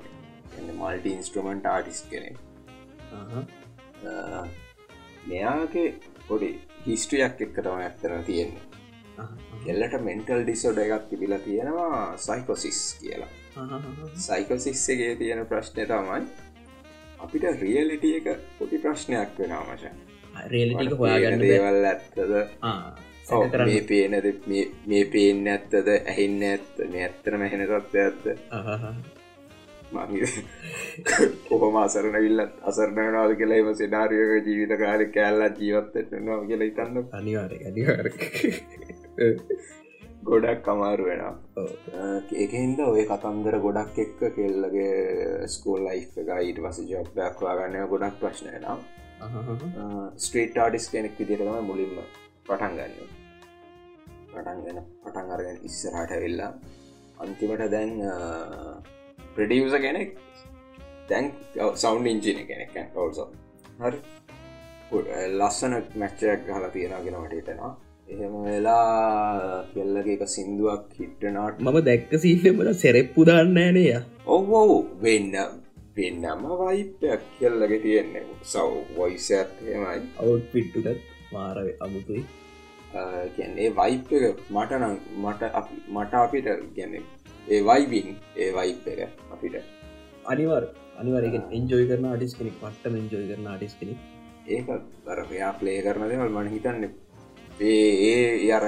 multi instrument artist කෙනෙක්. මෙයාගේ පොඩි හිස්ට්‍රියක් එක්ක තම ඇත්තර තියෙන්නේ. එල්ලට මෙන්ටල් ඩිසෝඩ එකක් තිබිලා තියෙනවා සයිකොසිස් කියලා. සයිකසිස්සගේ තියෙන ප්‍රශ්නය තමයි අපිට රියලිටිය එක පොඩි ප්‍රශ්නයක් වෙනවා මචන් රේලිටික හොයාගන්න දේවල් ඇත්තද? මේ පේනද මේ පේන්න ඇත්තද? ඇහින්න ඇත්ත? මේ ඇත්තන මැහෙන තත්ව ඇත්ත? කොහොම අසරන විල්ලත් අසරනනාද කියලා එම සිනාරියක ජීවිත කාල කෑල්ලා ජීවත්ත නවා කියලා ඉතන්න අනිවාර අනිවාර ගොඩක් කමාරු වෙනවා. ඒකහින්ද ඔය කතන්දර ගොඩක් එක්ක කෙල්ලගේ ස්කෝල් ලයි් එක ඊට පස ජොබ්යක් වාගන්න ගොඩක් ප්‍රශ්නයනවා ස්ට්‍රීට් ආඩිස් කෙනෙක් විදිරතම මුලින්ම පටන් ගන්න. පටන්ගෙන පටන් අරගෙන ඉස්සරහට වෙල්ලා අන්තිමට දැන් ප්‍රඩියස කෙනෙක් දැන් සෞන්් ඉංජින කෙනෙක් ඔල්සෝ හරි. ලස්සන මැච්චයක් හලා තියෙනගෙන වටටනවා එහෙම වෙලා කෙල්ලගේක සිින්දුවක් හිටනාට මම දැක්ක සිීනමට සෙරෙප්පු දන්නෑනය ඔවු. වෙන්න පෙන්නම වයිපයක් කෙල්ලග තියෙන්නේ. සව් වොයිසත් හෙමයි අවුත් පිට්ටුටත් මාර අමුතුයි. කියන්නේ වයිප් එක මට නම් මට මට අපිට ගැන ඒ වයිබින් ඒ වයිප් එක අපිට. අනිවර් අනිවරක එන්ජෝයි කරන අඩිස් කෙනෙක් පට්ටම එන්ජෝයි කරන අඩිස් කෙනෙක්. ඒක බරපයා ප්ලේ කරන දෙවල් මන හිතන්න. ඒ ඒ යර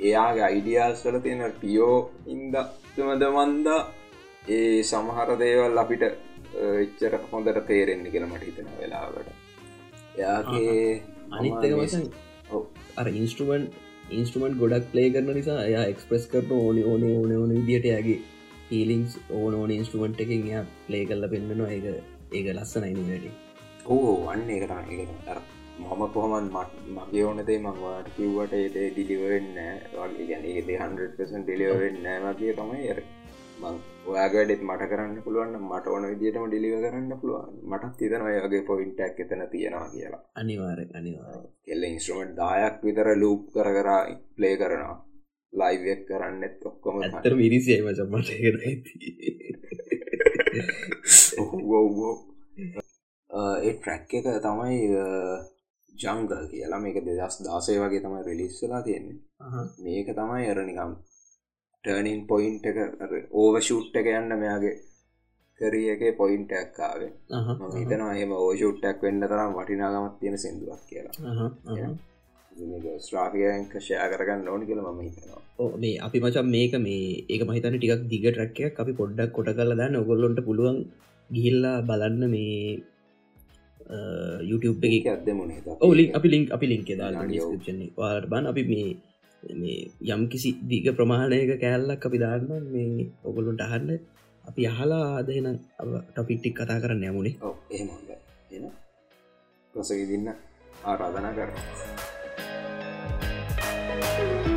එයාගේ අයිඩියස්වල තියෙන පියෝ ඉන්ද තුමද මන්දා ඒ සමහර දේවල් අපිට එච්චර හොඳට තේරෙන්නේ කියලා මට හිතන වෙලාවට එයාගේ අනිත්තක අර ඉන්ස්ට්‍රමන්් ඉන්ස්ට්‍රමන්ට් ගොඩක් ප්ලේ කරන නිසා එයා එක්ස්ප්‍රස් කරන ඕනි ඕන ඕන ඕන විදිට යාගේ හීලිංස් ඕන ඕන ඉන්ස්ට්‍රමන්ට් එකින් එයා ප්ලේ කරල පෙන්න්නනවා ඒක ඒක ලස්සනයිනි වැඩි? ඕ වන්න එක ඒ මම කොහමන් මගේ ඕනදේ මංවාට කිව්වට ඒතේ ඩිලිවෙන්න වගේ ගැන ඒදේ 100 ඩිලිවෙන්න වගේ තමයි මං ඔයාගඩෙත් මට කරන්න පුළුවන් මට ඕන විදිටම ඩිලිව කරන්න පුළුවන්. මටත් තිතන ඔයගේ පොයින්ටක් එතන තියෙනවා කියලා. අනිවාර අනිවාර කෙල්ල ඉන්ස්ට්‍රමට් දායක් විතර ලූප් කර කරා ප්ලේ කරනවා. ලයිවක් කරන්නෙත් ඔක්කොම තර මිරිසියි මචම්මට ඔහෝ ඒ ට්‍රැක් එක තමයි ජංගල් කියලා. මේක දෙදස් දාසය වගේ තමයි රිලිස්සලා තියෙන්නේ. මේක තමයි අරනිකම් ටර්නින් පොයින්ට එක ඕවෂුට් එක යන්න මෙයාගේ කරියගේ පොයින්ට ඇක්කාවේ හිතනවා එම ඕෂුට්ටක් වෙන්න තරම් වටිනාගමත් තියෙන සිදුවක් කියලා. ස්ට්‍රාෆියක ෂය කරගන්න ඕනි කියල ම හිතනවා. මේ අපි මචන් මේක මේ ඒක මහිතන ටිකක් දිග ට්‍රක්කයක් අපි පොඩ්ඩක් කොට කල දන්න. ඔගොල්ලොන්ට පුළුවන් ගිහිල්ලා බලන්න මේ YouTube එක. ඇදමුණ ඕලි අපි ලින්ක් අපි ලින්ක දාලා වාට බන් අපි මේ මේ යම් කිසි දිග ප්‍රමාණයක කෑල්ලක් අපි දාන්න මේ ඔගොලුන්ට අහන්න. අපි අහලා ආදයන ටොපිට්ටික් කතා කරන්න යමුණේ එහෙම ප්‍රසගදින්න ආරාධනා කර Love is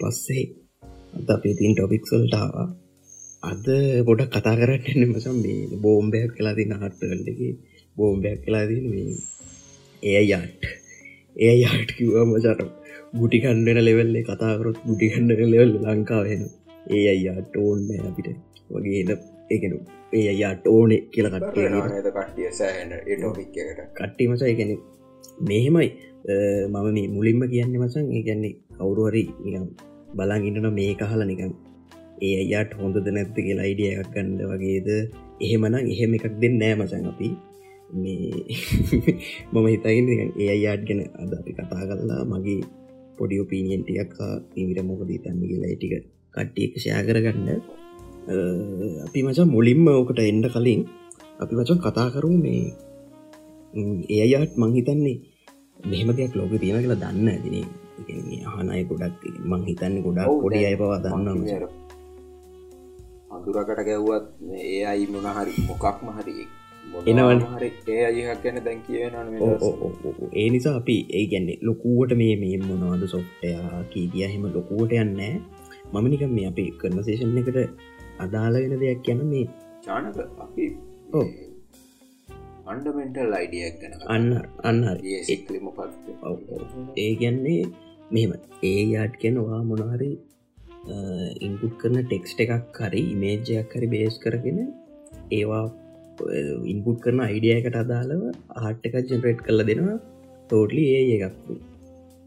පස්සේ අද අපේ තින් ටොපික්සල්ටාව අද ගොඩ කතා කරන්න මසම් මේ බෝම්බයක් කලාති නාට්ටකල්ටක බෝම්බයක් කලාදී මේ ඒ යාට් ඒ යාට් කිව්ව මචට ගුටි කණ්ඩන ලෙවල්ලේ කතාකරොත් ගුටි කණ්ඩන ලෙවල් ලංකාවෙන ඒ අයියාට ඕන්න අපිට. වගේ එන එකන ඒ අයියාට ඕනෙ කියල කට්ටේ කට්ටිය සෑහන ටොපික් එකට. කට්ටි මස එකන මෙහෙමයි. මම මේ මුලින්ම කියන්න මසන් ඒගැන්නේ කවුරුහරි බලන් ඉන්නන මේ කහල නිකම් ඒ අයාට හොඳද නැත්ත කියලා අයිඩිය එකක් ගණ්ඩ වගේද? එහෙමනම් එහෙම එකක් දෙන්න නෑ මසන් අපි. මේ මම හිතයින්න ඒ අයාට ගැන අද අපි කතා කරලා මගේ පොඩි ඔපීනියන් ටියක් ඉමිට මොකද තන්න කියලා ටික කට්ටියක ෂයා කරගන්න. අපි මචා මුලින්ම ඕකට එන්ඩ කලින් අපි වචන් කතා කරු මේ ඒ අයාට මංහිතන්නේ මෙහෙම දෙයක් ලෝක තියෙන කියලා දන්න ඇතින හනය ගොඩක් මං හිතන්න ගොඩක් පොඩි අය පවා දන්න අඳුරකට ගැව්වත් ඒ අයි මොකක්ම හරි එනවන. හරි අයහක් ගැන දැන් කියවෙන ඒ නිසා අපි ඒ ගැන්නේ ලොකුවට මේ මේ මොනවද සොෆ්ටයා කීදිය හෙම ලොකුවට යන්නෑ මමනික මේ අපි කරනසේෂන් එකට අදාළ වෙන දෙයක් ගැන මේ චානක අපි. අන්ඩමෙන්ටල් අයිඩියක් ගැන අන්න අන්න ඒ ගැන්නේ මෙම ඒ යාට් කෙනවා මොනහරි ඉන්පුට් කරන ටෙක්ස්ට එකක් හරි ඉමේජයක් හරි බේස් කරගෙන ඒවා ඉන්පුට් කරන අයිඩියයකට අදාළව ආට් එකක් ජෙනරේට් කල දෙනවා. තෝටලි ඒ එකක්.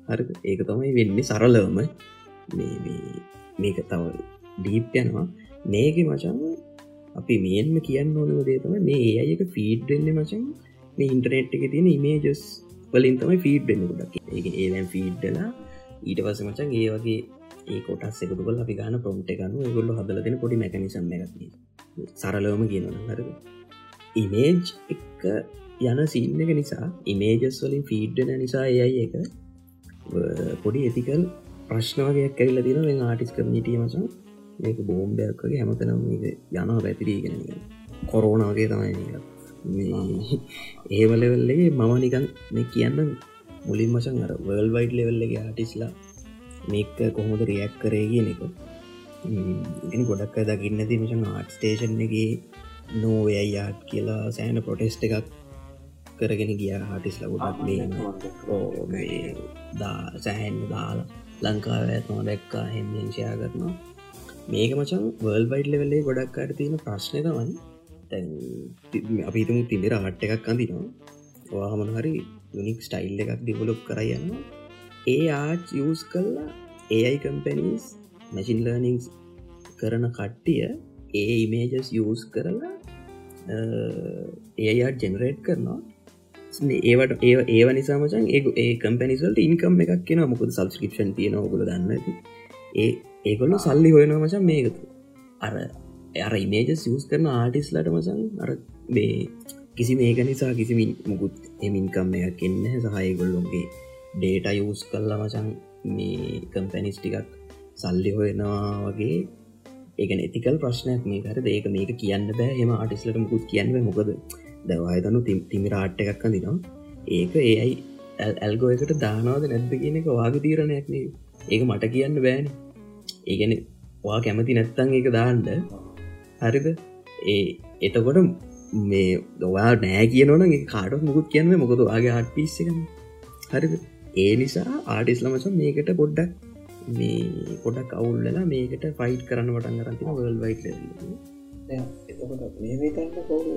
හරි ඒක තමයි වෙන්නේ සරලවම. මේ- මේ- මේක තව ඩීප් යනවා. මේක මචන් අපි මේන්ම කියන්න ඕනව දේතම මේ ඒ අයක ෆීඩ්ෙන්න්න මචන් මේ ඉන්ටනෙට් එක තියෙන ඉමේජස් වලින් තමයි ෆීඩ් වෙන්න ගොඩක්. ඒ ඒවැන් ෆීඩ්ඩලා ඊට පස මචන් ඒ වගේ ඒ කොටස් එකතු කල අපි ගන පොම්ට එකනු ගොල්ල හදල දෙන පොඩි මැකනිසම් එකක් සරලවම කියනන හරද ඉමේජ් එක යන සින්න එක නිසා ඉමේජස් වලින් ෆීඩ්ඩන නිසා ඒයි එක පොඩි ඇතිකල් ප්‍රශ්නවගයක් කැල්ල තින වෙන් ආටිස් කරනීටිය මසන් මේක බෝම්බයක් වගේ හැමතනම් මේක යනවා පැතිරීගෙන කොරෝන වගේ තමයි ඒවලවෙල්ලගේ මම නිකන් මේ කියන්න මුලින් මසන් අර වර්ල් වයිඩ් ලෙවල්ලගේ ආටිස්ලා මේක කොහොමද රියක් කරේ කියන එක. ගොඩක් දකින්න ති මචන් ආට් ස්ටේෂන් එක නෝවයි යාට් කියලා සෑන ප්‍රොටෙස්ට එකක් කරගෙන ගිය හටිස්ල ගොඩක් මේ දා සැහැන් දාලා ලංකාව ඇත්ම දැක්කා හෙමේෂයා කරනවා. මේක මචන් වර්ල් වයිඩ් ලෙවල්ලේ ගොඩක් අට තියෙන ප්‍රශ්නය තමයි. තැන් අපිතුමු තිබෙර ආට් එකක් අඳනවා. වාහමන හරි යුනික් ස්ටයිල් එකක් දිවලොප් කරයන්න ඒ ආට් යස් කල්ලා ඒයි කම්පැනිස් මැසින් ලර්නිංස් කරන කට්ටිය ඒ ඉමේජස් යස් කරලා ඒයාට ජෙනරේට් කරනවා. ඒවට ඒ ඒව නිසාමචන් ඒ ඒ කම්පැනිසල්ට ඉන්කම් එකක් කියෙන මොකද සබස්ක්‍රපෂන් තියෙන ඔකුල දන්න ඇති ඒ ඒකොල්ල සල්ලි හොයනවා මචන් මේකතු අර අර ඉමේජ සියස් කරන ආටිස්ලට මසන් අර බේ කිසි මේක නිසා කිසිමින් මුකුත් එමින්කම් එකක් එන්න සහයගොල්ලොන්ගේ ඩේට යස් කල්ලා මචන් මේ කම්පැනිස් ටිකක් සල්ලි හොයනවා වගේ. ඒක නැතිකල් ප්‍රශ්නයක් මේ කර ඒක මේක කියන්න බෑ. හෙම ආටිස්ලට මුකුත් කියන්න මොකද දවායතනු තිමිර ආට් එකක් දිනවා ඒක ඒයි ඇල්ගෝ එකට දානවාද නැද්ද කියන එක වාග තීරණයක්නේ ඒක මට කියන්න බෑන. ඒගැන වා කැමති නැත්තන් ඒක දාන්ඩ හරිද? ඒ එතකොට මේ දවා නෑ කියනවන කාඩ මුකුත් කියන්න මොකද වගේ ආට් පිස්සකම හරිද? ඒ නිසා ආටිස්ලමස මේකට පොඩ්ඩක් මේ පොඩක් අවුල්ලලා මේකට ෆයිට් කරන්න වටන් කරතින වල් වයිට එතකොට මේ වෙතන්න කවුරු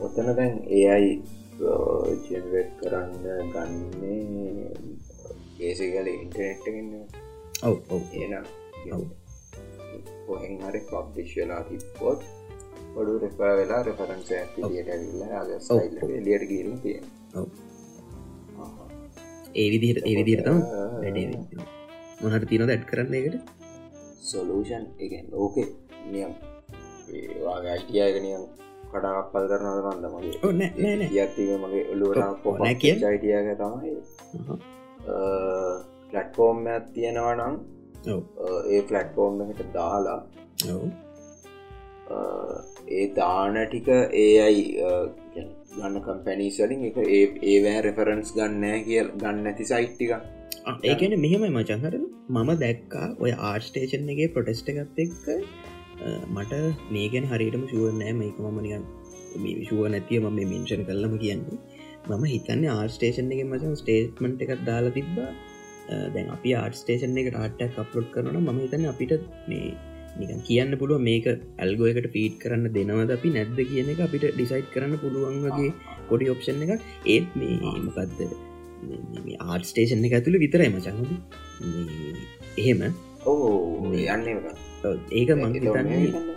ඔතන දැන් ඒයි ජෙනවට් කරන්න ගන්නේ ඒසිකල ඉන්ටනෙට්ටගන්න ඔව ඔව. ඒන ඔව්. කොහෙන් හරි පබ්ලිශ්ලා තිප්පොත් පොඩු රෙපා වෙලා රෙෆරන්ස ඇතිලියට ඇල්ලා ඔව්. ලියට ගීරම තියෙන ඔව්. ඒ විදිහට ඒ විදිරතම වැඩේ මොහට තියන දැඩ් කරන්න එකට සොලූෂන් එකෙන් ඕකේ නියම් ඒවාගේ අයිටියයගනියම් කඩාක් පල් කරනද මන්ද මගේ ඕ නෑ නෑ නෑ යත්තිව මගේ ඔව්, ඔල්ලුවට පො නෑ කියන්න. අයිටියක තමයි පලට්ෆෝර්ම් ඇත් තියෙනවා නම් ඒ ෆලට්ෆෝර්ම් එකට දාලා ඒ දාන ටික ඒ අයි ගන්න කම්පැනිස්වලින් එක ඒ ඒවෑ රෙෆරන්ස් ගන්නෑ කියල් ගන්න ඇති සයිට්ටික ඒකන මෙහෙමයි මචහර මම දැක්කා ඔය ආර්ස්ටේෂන් එකගේ ප්‍රොටෙස්ට එකත් එක්ක මට මේකෙන් හරිටම ශුවනෑ මේක මමනියන් මේ විශුව නැතිය ම මේ මිංෂණ කරලම කියන්නේ. මම හිතන්න ආර්ස්ටේෂන් එක මචන් ස්ටේට්මන්ට් එකක් දාලා තිබ්බා. දැන් අපි ආර්ස්ටේෂන් එක ටක් අප්ලෝඩ් කරන ම හිතන්න අපිට මේ නිකන් කියන්න පුළුව මේක ඇල්ගෝයකට පීට් කරන්න දෙනවද අපි නැද්ද කියන එක අපිට ඩිසයිට් කරන්න පුළුවන් වගේ පොඩි ඔප්ෂන් එක ඒත් මේ මොකක්ද ආර්් ස්ටේෂන් එක ඇතුළ විතරයි මචහද එහෙම. ඕ යන්න ඒක මං හිතන්නේ.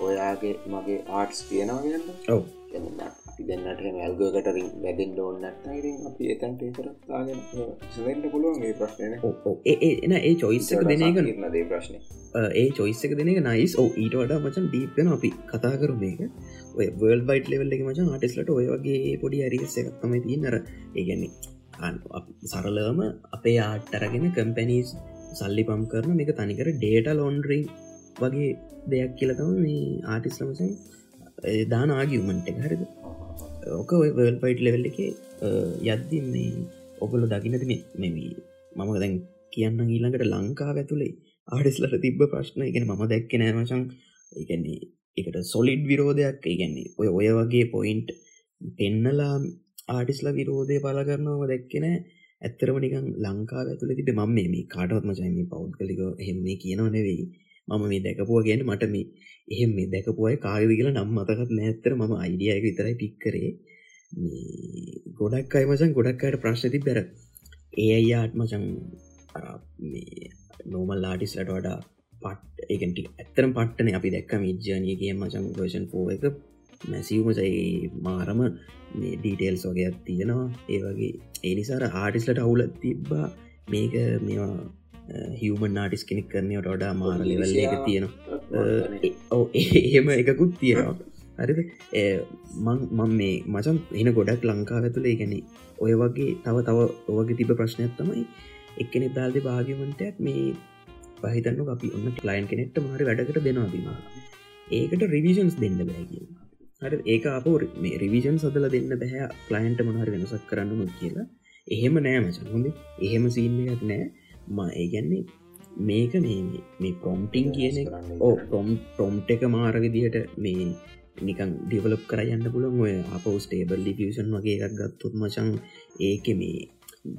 ඔයාගේ මගේ ආර්ටස් තියෙනවා ඔව අපි දෙන්නට ඇල්ගකට රින් වැදෙන් ඕන්නත් ඉරින් අපි එතන්ට කරත්තාගෙන සවෙන්ට පුළුවන් මේ ප්‍රශ්නය එන ඒ චොයිස්සක දෙන එක දේ ප්‍රශ්නය ඒ චොයිස්සක දෙන එක නයිස් ඕ ඊට වඩා මචන් දීපෙන අපි කතා කරු මේක. ඔය වල් බයිට ලෙවල්ල එක මචන් ආටිස්ලට ඔය වගේ පොඩි අරිස එකත්තම දී නර ඒගැන්නේ සරලවම අපේ ආට්ටරගෙන කම්පැනිස් සල්ලි පම් කරන එක තනිකර ඩේට ලොන්ඩරිං වගේ දෙයක් කියලතම මේ ආටිස්ලමසන් දාන ආගියමන්ට එක හරිද ඕක ඔය වල් පයිට් ලෙවල් එක යද්දි මේ ඔගොල දකිනති මෙමී මම දැන් කියන්න ඊළඟට ලංකා ඇතුළේ ආඩිස්ලට තිබ්බ ප්‍රශ්න. ඉගෙන මම දැක්ක නෑමචන් එකන්නේ එකට සොලිඩ් විරෝධයක්. ඉගන්නේ ඔය ඔය වගේ පොයින්ට් පෙන්නලා ආටිස්ල විරෝධය පල කරනවා දැක්කෙන ඇත්තරම නිකන් ලංකා ඇතුළ තිබ මම මේ කාටවත් මචයිම පෞද්ගලික එහෙම කියනව නෙවෙයි. මම මේ දැකපුව ගැන මට මේ. එහෙම මේ දැකපුය කාගද කියලා නම් මතකත් නෑත්තර මම අයිඩියයක විතරයි පික්කරේ ගොඩක් අයි මචන් ගොඩක්කට ප්‍රශ්නති බැර ඒ අයියාට මචන් නෝමල් ආටිස්ලට වඩා පට් ඒකට ඇත්තරම් පට්ටන. අපි දැක්ක මිජ්ජානයගේ මචන් ගෝෂන් පෝ එක. මැසිවමසයි මාරම මේ ඩීටේල්ස් වගේයක් තියෙනවා. ඒ වගේ ඒ නිසාර ආටිස්ලට අවුල තිබ්බා. මේක මේවා හිවමන් නාටිස් කෙනෙක් කරනයට වඩා මාර ලෙවල්ල එක තියෙනවා. ඕ එහෙම එකකුත් තියෙනවා. හරිද? මං මේ මචන් එන ගොඩක් ලංකාව ඇතුළේ ගැන ඔය වගේ තව තව ඔවගේ තිබ ප්‍රශ්නයක් තමයි එක්කෙනෙ දාල්ද භාගමන්ටයක් මේ පහිතන්න අපි ඔන්න ලයින් කෙනෙක්ට මාරි වැඩකට දෙනවා දිමා ඒකට රිවිෂන්ස් දෙන්න බෑග හර ඒක අප මේ රිවිෂන් සදල දෙන්න බැහැ කලයින්ට මොහර වෙනසක් කරන්න නො කියලා. එහෙම නෑ මචන් හොඳ. එහෙම සීන්නයක් නෑ ම ඒගැන්නේ මේක මේ ප්‍රොම්ටිං කියන ඕ ප්‍රොම් ප්‍රොම්ට් එක මාර විදිහට මේ නිකන් ඩිවලප් කරයන්න පුළන් ඔය අප ස්ටේබල් ලිෆෂන් වගේ එකක් ගත්තොත් මචන් ඒක මේ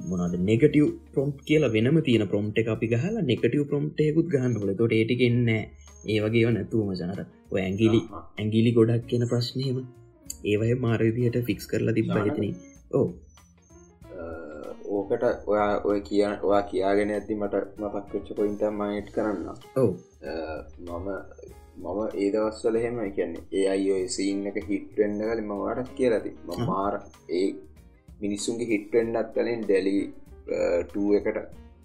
මොනද නෙගටව ප්‍රොම්් කියලා වෙනම තියන ප්‍රොම්ට් එක අපි ගහලා නෙගටව ප්‍රොම්ටයකුත් ගහන්න හොල තොට ඒටිකෙන්න ඒ වගේ නැතුව මචනර ඔය ඇගිලි ඇගිලි ගොඩක් කියන ප්‍රශ්නයම ඒවය මාරවිදියට ෆික්ස් කරලා තිබ හිතන ඕ ඕකට ඔයා ඔය කිය ඔයා කියාගෙන ඇති මට මතක්වෙච්ච පොයින්ට මයිට් කරන්න මම මම ඒදවස්සල හෙම කියන්නේ ඒ අයි සීන් එක හිට්වෙන්න කල මවාටත් කියලති මාර ඒ මිනිස්සුන්ගේ හිට්වෙන්ඩත් කලින් ඩෙලි එකට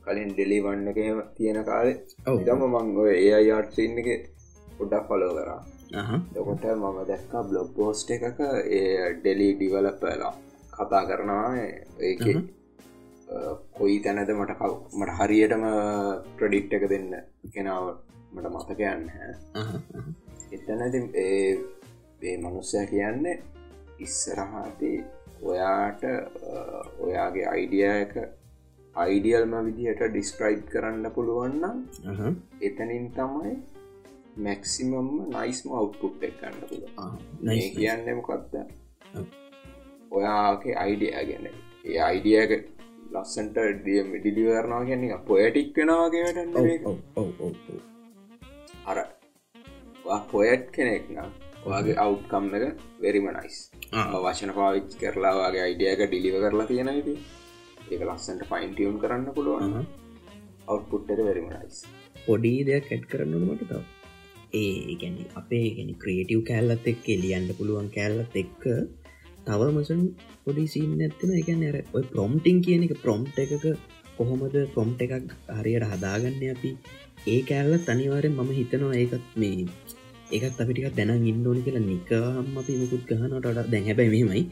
කලින් ඩෙලි වන්න එක හෙම තියෙන කාලේ දම මං ඔය ඒ අයාට් සින්න එක පොඩ්ඩක් පලෝ කරා. දකොට මම දැක්කා බ්ලොග් පෝස්ට එකක ඒ ඩෙලි ඩිවලපලා කතා කරනවා ඒක කොයි තැනද මට මට හරියටම ප්‍රඩික්් එක දෙන්න කෙනාව මට මතකයන්න එතනති ඒ මනුස්සය කියන්නේ ඉස්සරහාති ඔයාට ඔයාගේ අයිඩිය එක අයිඩියල්ම විදිහට ඩිස්ක්‍රයිබ් කරන්න පුළුවන්නම් එතනින් තමයි මැක්සිමම් නයිස්ම අවුපුට් එකන්න පුළුව කියන්න මොකක්ද ඔයාගේ අයිඩිය ගැන. ඒ අයිඩියක ලස්සන්ට ඩිලිවරනවා කියන්නේ පොයටික් වෙනවාගේට අර පොයට් කෙනෙක් නම් ඔයාගේ අවු්කම් එක වෙරිම නයිස් වශන පාවිච් කරලාවාගේ අයිඩියක ඩිලිව කරලා තියෙන ති ඒක ලස්සන්ට ෆයින්ටියුම් කරන්න පුළුවන්. අවුපුට්ට වෙරිම නයිස් පොඩි දෙයක් ඇට් කරන්නට මට තව. ඒ ගැන අපේ ගැන ක්‍රේටව් කෑල්ලත් එක් එලියන්ට පුළුවන් කෑල්ලත් එක්ක තව මසන් පොඩි සින්න ඇත්තන එක නැර ඔය ප්‍රොම්ටිං කියන එක ප්‍රොම්ට් එකක කොහොමද ප්‍රොම්ට් එකක් හරියට හදාගන්න අපි? ඒ කෑල්ලත් අනිවාරෙන් මම හිතනවා ඒකත් මේ ඒකත් අපිටික දැන ඉන්ඩෝනි කියලා නිකහම් අපි මුකුත් ගහනට දැන් හැබැයි මෙමයි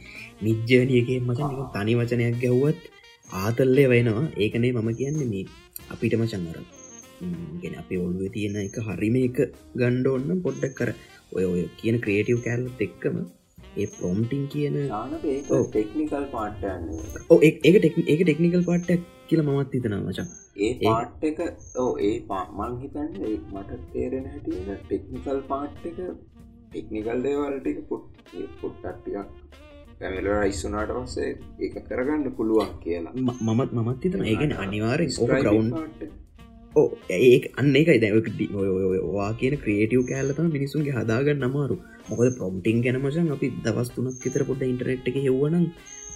මිජ්ජනියගේ මචන් තනි වචනයක් ගැව්වත් ආතල්ලේ වෙනවා. ඒකනේ මම කියන්න මේ අපිටම චන්නර ගෙන අපේ ඔළුව තියෙන එක හරිම එක ගණ්ඩෝන්න පොඩ්ඩක් කර ඔය ඔය කියන ක්‍රේටව් කෑල්ලත් එක්කම ඒ ප්‍රොම්ටිං කියන. ටෙක්නිකල් පාට්ටයන්න ඕ ඒ ඒක ටෙක්නිකල් පාට්ටක් කියල මමත් හිතන මචන් ඒ පාට් එක ඕ ඒ පාමන් හිතන්න ඒ මට තේරෙන හැටියට ටෙක්නිකල් පාට් එක ටෙක්නිකල් දේවල්ටික පුට් පුට්ටක්ටිකක් පැමිල රයිස්සුනාට පස්සේ ඒක කරගන්න පුළුවන් කියලා. මමත් මමත් හිතන ඒගෙන අනිවාරෙන් ඕක Striping ඒ අන්න එකයි දැවා කියන ක්‍රේටව් කෑල්ලතම මිනිසුන්ගේ හදාගන්න අමාරු. මොකද ප්‍රොම්ටිං ගැන මචන් අපි දවස් තුනක් විතර පොඩ ඉන්ටරෙට් එක හෙව්වනම්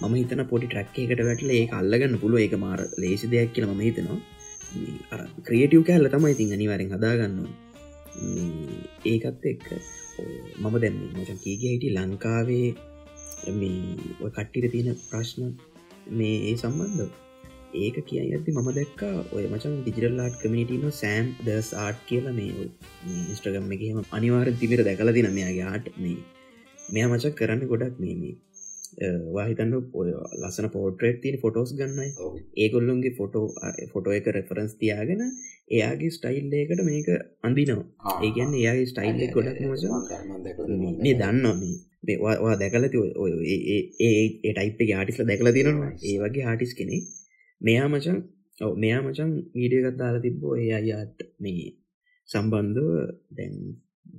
මම හිතන පොඩි ට්‍රක් එකට වැටල ඒ අල්ලගන්න පුළුව ඒක මාර ලේසි දෙයක් කියල ම හිතනවා ක්‍රියටව් කෑල්ල තමයි ඉතින් අනිවාරෙන් හදාගන්න ඒකත් එක්ක මම දැන්න මචන් කීග හිටි ලංකාවේ මේ ඔය කට්ටිට තියෙන ප්‍රශ්න මේ ඒ සම්බන්ධ ඒක කිය ඇති මම දැක්කා ඔය මචන් ඩිජිරල්ලාට් කමිනිටීම සෑම් දස් ආට් කියලා මේ ඉස්ට්‍රගම් එකම අනිවාර තිබිර දැකල දින මෙයාගේ ආට් මේ. මෙයා මචක් කරන්න ගොඩක් මේ වාහිතන්න ඔය ලස්සන පෝට්‍රේට් තින ෆොටෝස් ගන්නයි. ඒගොල්ලොන්ගේ ෆොටෝ ෆොටෝ එක රෙෆරන්ස් තියාගෙන එයාගේ ස්ටයිල්ලේකට මේක අඳිනවා. ආ. ඒගැන්න එයාගේ ස්ටයිල්ල ගොඩක් මච මේ දන්නවා මේ. මේ වා- වා දැකලති ඔය ඒ ටයිප් එක ආටිස්ල දැකල තිනවා ඒ වගේ ආටිස් කෙනෙ මෙයා මචන් ඔව මෙයා මචන් වීඩියගත් දාලා තිබ්බෝ ඒ අයාත් මේ සම්බන්ධව දැන්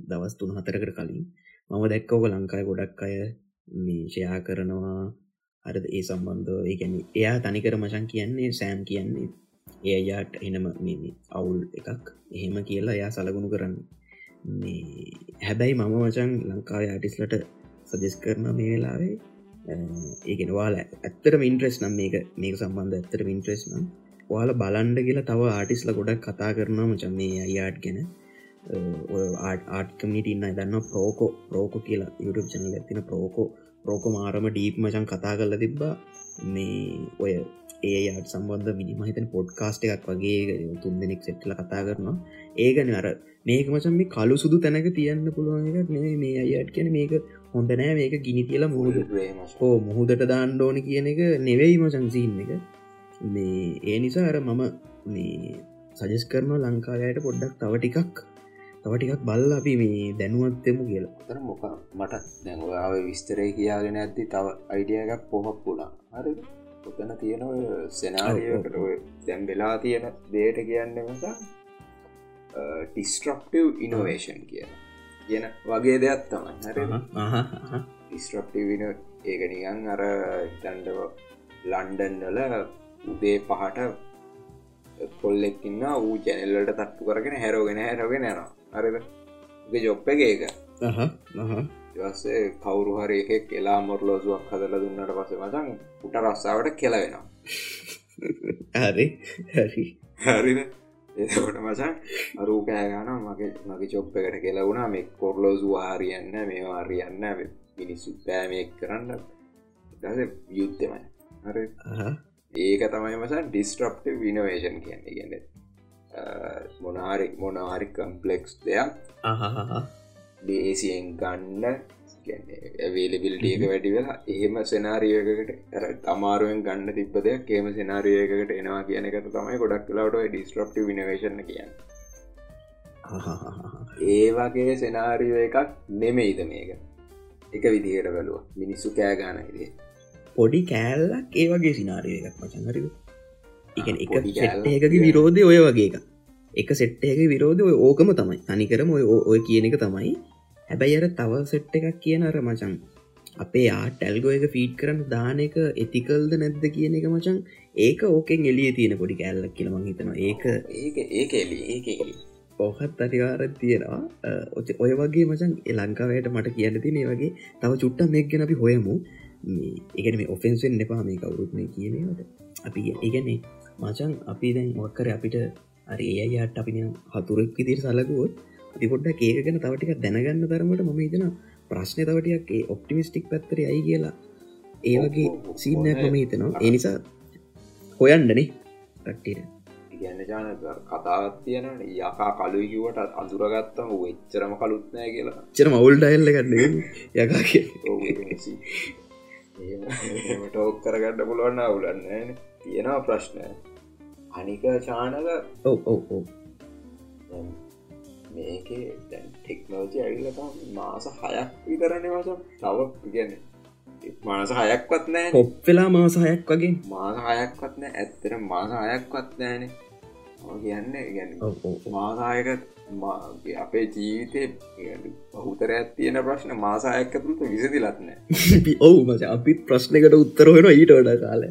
දවස් තුන හතරකට කලින් මම දැක්කෝක ලංකායි ගොඩක් අය මේ ෂයා කරනවා. අරද ඒ සම්බන්ධව ඒගැන එයා තනිකර මචන් කියන්නේ සෑම් කියන්නේ ඒ අයාට එනම මේ අවුල් එකක් එහෙම කියලා එයා සලගුණු කරන්න. මේ හැබැයි මම මචන් ලංකාව ආටිස්ලට සජෙස් කරන මේ වෙලාවේ ඒගෙන වාල ඇත්තට ඉන්ට්‍රෙස් නම් මේක මේක සම්බන්ධ ඇත්තට ඉන්ට්‍රෙස් නම් වාල බලන්ඩ කියලා තව ආටිස්ල ගොඩක් කතා කරනවා මචන් මේ අයාට් ගැන. ආට්කමිටන්න දන්න ප්‍රෝකෝ ප්‍රෝකෝ කියලා YouTube චනල ඇතින ප්‍රෝකෝ ප්‍රෝකෝ මාරම ඩීප් මචන් කතා කරල තිබ්බා. මේ ඔය ඒ අයට සම්බන්ධ මිනිමහිතන පොඩ්කාස්ට එකක් වගේ තුන් දෙනෙක් සෙට්ල කතා කරනවා. ඒගන අර මේක මචන් මේ කලු සුදු තැනක තියන්න පුළුවන් එකක් නෙමෙයි මේ අයට කියන මේක හොඳ නෑ මේක ගිනි කියලා මුහුද. හෝ මුහුදට දාණ්ඩෝන කියන එක නෙවෙයි මචන්සිීන් එක. මේ ඒ නිසා අර මම මේ සජස් කරනවා ලංකාවයට පොඩ්ඩක් තව ටිකක් තව ටිකක් බල්ල අපි මේ දැනුවත්තෙමු කියලා. තර මොක මට දැඟාව විස්තරය කියාගෙන ඇද්දි තව අයිඩිය එකක් පොහක් වුණා. හරි. ඔතන තියෙන සෙනාරියට දැම් වෙලා තියෙන දේට කියන්න මසා ටිස්ට්‍රක්ටව් ඉනෝවේෂන් කියන කියන වගේ දෙයක් තමයි. හරි ඩිස්ට්‍රක්ටව ඒක නිගන් අර හිතන්ඩව ලන්ඩන් වල උදේ පහට කොල්ලෙක්කින්න වූ ජැනල්ලට තත්තු කරගෙන හැරෝගෙන හැරගෙන යනවා. අරද ජොප්ප එක ඒක. දස්සේ කවුරු හරි එකෙක් එලා මොරලෝසුවක් හදල දුන්නට පස මචන් උට රස්සාාවට කෙලවෙනවා. හරි හරි. හරිද එකොට මචන් අරූ කෑගන මගේ මගේ චොප්ප එකට කෙලවුණා මේ කොරලෝසු ආරියන්න මේ ආරියන්න මිනිස්සු පෑමෙක් කරන්න. දස යුද්ධමයි. හරි. ඒක තමයි මසන් ඩිස්ට්‍රප්ට විනවේෂන් කියන්නේ. ගන්න මොනාරි මොනාරි කම්පලෙක්ස් දෙයක් දේසියෙන් ගන්න වේලබිල්ටියක වැඩි වෙලා එහෙම සෙනාරියකට අමාරුවෙන් ගන්න තිබ දෙයක් ඒම සෙනාරියකට එනවා කියන එකට තමයි ගොඩක් කලාට ඩිස්ට්‍රප්ට විනවේශන කියන්න. ඒ වගේ සෙනාරියෝ එකක් නෙමෙයිද මේක? එක විදිහයට බලුව මිනිස්සු කෑගාන ඉදේ පොඩි කෑල්ලක් ඒ වගේ සිනාරිය එකක් මචන්හරි එක එක පොඩි කෑල්ලක් සෙට්ටයකගේ විරෝධය ඔය වගේ එක එක සෙට්ටයක විරෝධ ඔය ඕකම තමයි. තනිකරම ඔය ඔය කියන එක තමයි හැබැයි අර තව සෙට් එකක් කියන අර මචන් අපේ ආට ටැල්ගෝ එක ෆීට් කරන්න දාන එක එතිකල්ද නැද්ද කියන එක මචන් ඒක ඕකෙන් එලිය තියෙන පොඩි කෑල්ලක් කියලමං හිතනවා. ඒක ඒක ඒක එලි එලි පොහත් අනිවාරත් තියෙනවා. ඔය වගේ මචන් ලංකාවයට මට කියන්න තිනේ වගේ තව චුට්ට මේක් ගැන අපි හොයමු. ඒගැන මේ ඔෆෙන්සෙන් එපා මේ කවුරුත් මේ කියනට අපි ඒගැන්නේ මචන් අපි දැන් මොක්කර අපිට අරි ඒ අයට අපින හතුරෙක් විදිර සලකුවොත් පොඩ්ඩ ඒක ගැන තවටික දැනගන්න තරමට මම හිතන ප්‍රශ්නය තවටයක් ඒ ඔප්ටිමිස්ටික් පැත්තර අයි කියලා. ඒ වගේ සීනයක් මම හිතනවා. ඒ නිසා හොයන්ඩනේ කට්ටිට කියන්න ජාන කතාවත් තියෙන යකා කලුකිවට අඳුරගත්තම වෙච්චරම කලුත්නෑ කියලා. චර මවුල් ඩයිල්ල ගන්න යකා ටෝක් කරගන්න පුළුවන්න අවුලන්න තියෙනවා ප්‍රශ්නය අනික චානක ඔව ඔව මේකේ දැන් ටෙක්නෝජි ඇවිලතා මාස හයක් විතරන වච තව ගැන මාස හයක්වත් නෑ පොප්වෙලා මාසහයක් වගේ. මාස හයක්වත් නෑ. ඇත්තර මාස හයක්වත් නෑන. කියන්න ගැන මාසායක අපේ ජීවිතය බහුතරයක් තියෙන ප්‍රශ්න මාසායක් ඇතුළට විසදිලත්නෑ ඔවු මච අපිත් ප්‍රශ්නකට උත්තර වෙන ඊට වඩ කාල.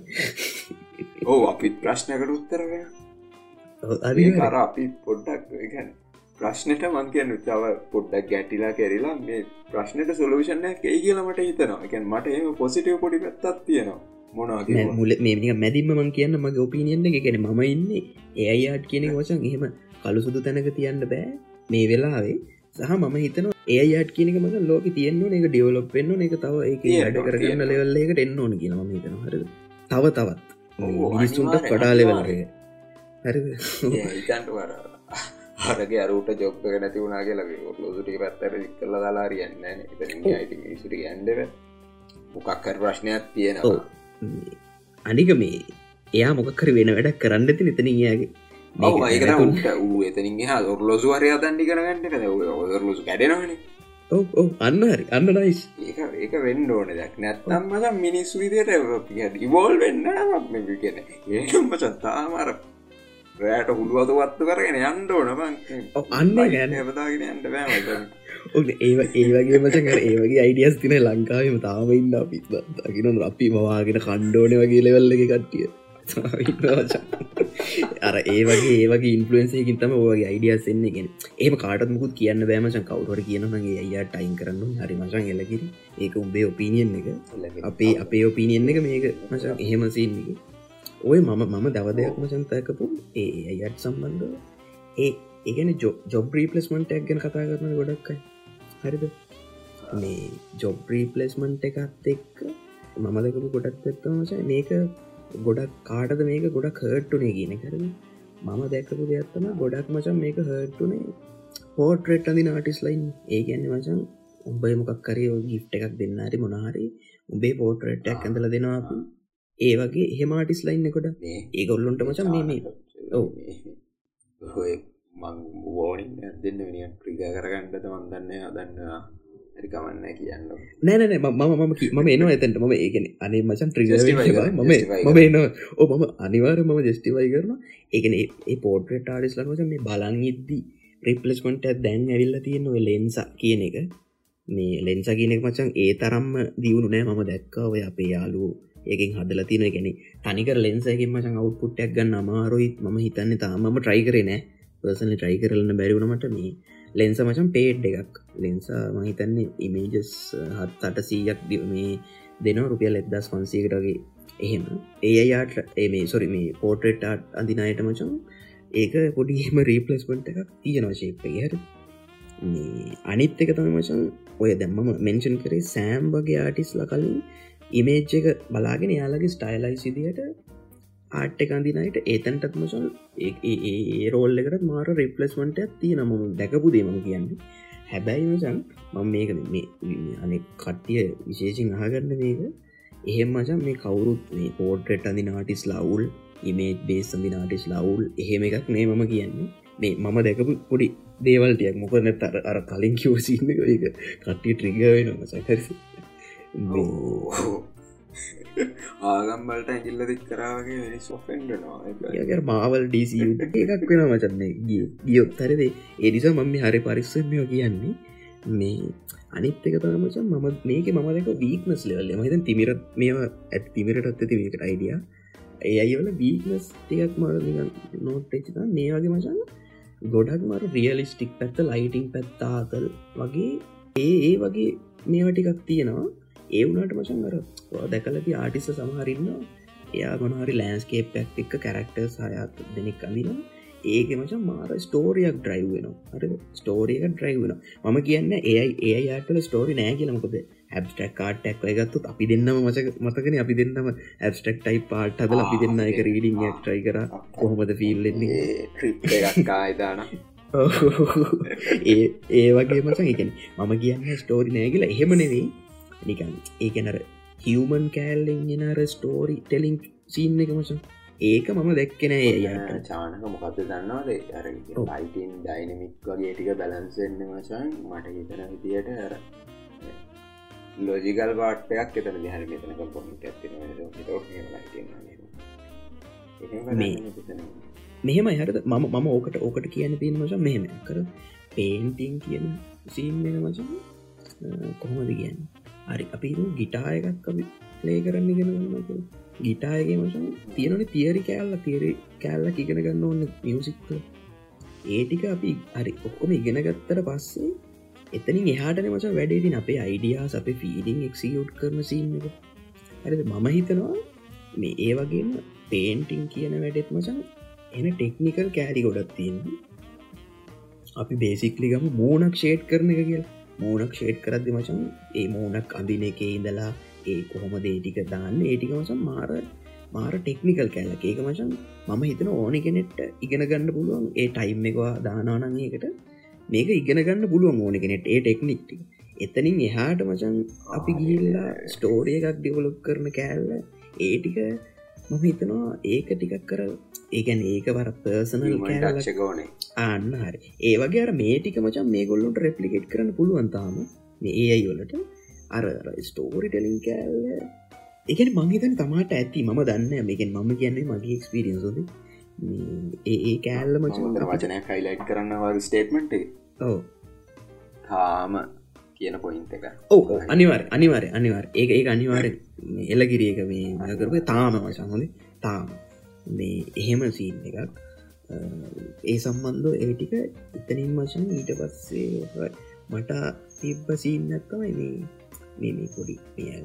ඕ අපිත් ප්‍රශ්නකට උත්තරව අරි අපි පොඩ්ඩක් ගැන ප්‍රශ්නයට මං කියන්න තව පොඩ්ඩක් ගැටිලා කැරිලා මේ ප්‍රශ්නයට සොලූෂණ කයි කියලමට හිතනවා. එකැන් මට ඒ පොසිටව පොඩි පැත්තත් තියෙනවා. මොනවාගේ මුල මේ මැදිම මං කියන්න මගේ ඔපිනියන්ද ගැන ම ඉන්නේ ඒ අයියාට් කියන වචන් එහෙම කළු සුදු තැනක තියන්න බෑ. මේ වෙලාවේ සහ මම හිතන ඒ අයට කියනක මක ලෝක තියෙන්න්න එක ඩියවලොප් වෙන්න එක තව එක වැඩ කරගන්න ලෙවල්ලකට එන්න ඕන කියන ම හිතන හර තව තවත්. මිනිස්සුන්ට කඩා ලෙවලගේ හරි ඉතන්ට වර හරගේ අරුට ජොක්ක නැති වුණනා කියලා ලොසුටික පැත්තර කල්ල දාලා රියන්න ඉ සුට ඇන්ඩව මොකක්කර ප්‍රශ්නයක් තියෙනවා. අනික මේ එයා මොකක්කර වෙන වැඩක් කරන්න ඇති නිතන යාගේ ඒකට ඌ එතනින් හා ඔරලොසු වරය දන්නි කරගන්න කද ඔරලොසු කැඩෙනවන. ඔ අන්න හරි. අන්න නයිස් ඒක වෙන්න ඕන දෙයක් නැත්තම් මස මිනිස් විදියට ඉවෝල් වෙන්න කියන ඒම චත්තාමර රෑට හුළුවත වත්තු කරගෙන යන්න ඕන. අන්න ගැන හපතාගෙන යන්න බෑ ඔ ඒ ඒවගේ මචන් ඒවගේ අයිඩියස් තින ලංකාවම තාම ඉන්න අපිත් දකින අපි මවාගෙන කණ්ඩෝන වගේ ලෙවල්ල එක කට්ටිය. අර ඒවගේ ඒවගේ ඉන්ෆලුවන්සයකින් තම ඔගේ අයිඩියස් එන්නේ. ගෙන ඒම කාටත් මුකුත් කියන්න බෑමචන් කවුරට කියනගේ අයියා ටයින් කරන්න හරි මචන් එලකිරි ඒක උඹේ ඔපිනියන් එක. අපේ අපේ ඔපිනියන් එක මේක. මචන් එහෙමසින්නේ ඔය මම මම දව දෙයක් මචන්තයකපු ඒ අයට සම්බන්ධ ඒ ඒගැන ජොබ් රීපලස්මන්ටක් ගැන කතා කරන ගොඩක්කයි හරිද? මේ ජොබ් රීපලස්මන්ට් එකත් එක්ක මම දෙකපු ගොඩක් ඇත්තමස මේක ගොඩක් කාටද මේක ගොඩක් හර්ට්ටුනේ කියන කරද මම දැක්කපු දෙයක්ත්තම ගොඩක් මචන් මේක හර්ට්ටුනේ පෝට්‍රෙට් අදි නාටිස් ලයින් ඒ ගැන්න මචන් උඹයි මොකක් කරය ගිෆ්ට එකක් දෙන්න හරි මොනාහරි උඹේ පෝට්‍රෙට්ටක් ඇඳල දෙනවා ඒ වගේ හෙමාටිස් ලයින්කොට ඒ ගොල්ලොන්ට මචන් මේ මේ. ඔව. හොය මං වෝනිින් දෙන්න වෙනිිය ක්‍රිග කරගන්නට මන්දන්න හදන්නවා ඇරිකමන්න කියන්න. නෑනෑ මම මම මම එනවා ඇතැන්ට මම ඒගෙන අනේ මචන් ත්‍රිග මම මම එන ඕ මම අනිවාර මම ජෙස්ටිවයි කරන ඒගෙන ඒ පෝට්‍රට ආඩිස් ලනවච මේ බලන් ඉද්දී රිපලස්මට දැන් ඇවිල්ල තියෙන ලෙන්ස කියන එක. මේ ලෙන්ස කියනෙක් මචන් ඒ තරම්ම දියුණු නෑ. මම දැක්ක ඔය අපේ යාලු ඒකින් හදල තින ගැන තනිකර ලෙන්සකින් මචන් අවුපුට්ටක් ගන්න අමාරුයිත් ම හිතන්න තාමම ට්‍රයි කරනෑ පර්සන ට්‍රයි කරලන්න බැරිවුණමට මේ ලෙන්ස මචන් පේඩ් එකක්. ලෙන්සා මහිතන්නේ ඉමේජස් හත් අට සීයක් මේ දෙනවා. රුපියල් එදස් පන්සීකටගේ එහෙම. ඒ අයාට ඒ සොරි මේ පෝට්‍රෙට් අඳිනායට මචන් ඒක පොඩිම රීපලස්මට එකක් තියෙනවා ශේප හර. අනිත් එක තම මචන් ඔය දැම්මම මෙන්ෂන් කරේ සෑම් වගේ ආටිස්ල කලින් ඉමේජ් එක බලාගෙන යාලගේ ස්ටයිලයි සිදියට ආට් එක අඳිනයට ඒතැන්ටත් මසල් ඒ රෝල්ල එකට මාර රිපලස්මට තිය නම දැකපු දේමම කියන්නේ. හැබැයි මසන් මම මේක මේ අනෙ කට්ටිය විශේෂෙන් අහගන්න මේක. එහෙම මචන් මේ කවුරුත් මේ පෝට්‍රෙට් අඳි නාටිස් ලවුල් ඉමේජ් බේස් අඳි නාටිස් ලවුල් එහෙම එකක් මේ මම කියන්නේ. මේ මම දැකපු පොඩි දේවල්ටයක් මොකද නැතර අර කලින් කිවසින්න එක කට්ටිය ට්‍රිග වෙන මසකරස ආගම්බලට ඇගිල්ල දික් කරාවගේ සොෆෙන්ඩනවා මාවල් ඩීසි එකක් වෙන මචන්නේ ගිය ගියොත් තරදේ ඒනිස මම හරි පරිස්සමයෝ කියන්නේ. මේ අනිත්තක තමචන් මම මේක මම දෙක වීක්නස් ලෙවල්ල මහිත තිමිරත් මේවා ඇත් තිමිරටත් ඇති මේකට අයිඩිය ඒ අයිවල වීක්නස් ටිකක් මර නෝට්චත මේවාගේ මචන් ගොඩක් මර රියලිස්ටික් පැත්ත ලයිටිං පැත්තාතල් වගේ ඒ ඒ වගේ මේවටිකක් තියෙනවා. ඒ වුණට මචන් අර දැකලති ආටිස සමහරන්න එයා ගොනහරි ලෑන්ස්කේප් පැක් එක්ක කැරක්ටර් සායත් දෙනෙක් අඳිනම් ඒක මචන් මාර ස්ටෝරියක් ඩ්‍රයිව් වෙන අර ස්ටෝරියක ඩ්‍රයිව් වෙන මම කියන්න ඒයි ඒ යාටල ස්ටෝරි නෑ කියලමකොද හැබස්ටක් කාටක් ගත්තුත් අපි දෙන්නම මචක මතකන අපි දෙන්නම ඇබස්ටක් ටයි පාට් හදල අපි දෙන්න එක රීඩිංයක් ට්‍රයි කර. කොහොමද ෆිල්ලෙන්නේ කායිදාන ඒ ඒ වගේ මචන් එකන මම කියන්න ස්ටෝරි නෑගල එහෙම නෙවෙයි නිකන් ඒකනර හියමන් කෑල්ලෙන් එනර ස්ටෝරි ටෙලිං සීන් එක මචන් ඒක මම දැක්කෙන යට චානක මොකක්ද දන්නවාද? අර ඔව්. ලයිටන් ඩයිනමික් වගේ ටික බැලන්සෙන්න්න මචන් මට හිතන විදියට අර ලෝජිකල් පාටයක් එතන දිහර මෙතනක පොමිට ඇතින මෙහෙම හරද? මම මම ඕකට ඕකට කියන්න තියෙන මචන් මෙහෙම කර. පේන්ටිං කියන සීන් එක මචන් කොහොමද කියන්න හරි අපි ගිටායකක් අපි ලේ කරන්න ගෙන ගිටායගේ මචන් තියෙනනි තියරි කෑල්ල. තියරි කෑල්ල ඉගෙන ගන්න ඕන්න මියසික්ක ඒටික අපි හරි ඔක්කොම ඉගෙන ගත්තට පස්සේ එතනින් එහාටන මච වැඩේදින අපේ අයිඩියාස් අපේ ෆීඩිං එක්සිියුට් කරන සීන් එක. ඇරද මම හිතනවා මේ ඒ වගේම පේන්ටිං කියන වැඩෙත් මචන් එන ටෙක්නිකල් කෑරි ගොඩත් තියෙන්නේ අපි බේසික්ලිගම මූනක් ෂේට් කරන එක කියල්. මූනක් ෂේට් කරද්දි මචන් ඒ මූනක් අඳින එක ඉඳලා ඒ කොහොම දේටික දාන්න? ඒටික මසම් මාර මාර ටෙක්නිකල් කෑල්ල ඒක මචන් මම හිතන ඕනි කෙනෙට්ට ඉගෙන ගන්න පුළුවන්. ඒ ටයිම් එකවා දානානංඒකට මේක ඉගෙන ගන්න පුළුවන් ඕන කෙනෙට ඒ ටෙක්නික්ටි එතනින් එහාට මචන් අපි ගිල්ලා ස්ටෝරිය එකක් ඩිවලොප් කරන කෑල්ල ඒටික මම හිතනවා ඒක ටිකක් කර ඒකැන ඒක වර පර්සනල් කෑල්ල අන්න හරි. ඒ වගේ මේ ටික මචන් මේ ගොල්ලොට රෙප්ලිකෙට් කරන්න පුළුවන්තාම මේ ඒ අයිවලට අර ස්ටෝරි ටෙලින් කෑල්ල. එකන මංහිතන් තමාට ඇති. මම දන්න මේකෙන් මම කියන්නේ මගේ එක්ස්පිරියන්සොද ඒ ඒ කෑල්ල මචන්දර මචන් වචනය කයිලයිට් කරන්න වගේ ස්ටේට්මට ඕ තාම කියන පොයින්ට එක. ඕ අනිවර් අනිවර අනිවර් ඒක ඒ අනිවාර එලගිරියක මේ මකරප තාම වශන් හොඳ තාම. මේ එහෙම සීන් එකක් ඒ සම්බන්ධ ඒටික ඉතනින් මචන් ඊට පස්සේ මට තිබ්බ සීන් ඇත්තමයි මේ මේ මේ පොඩි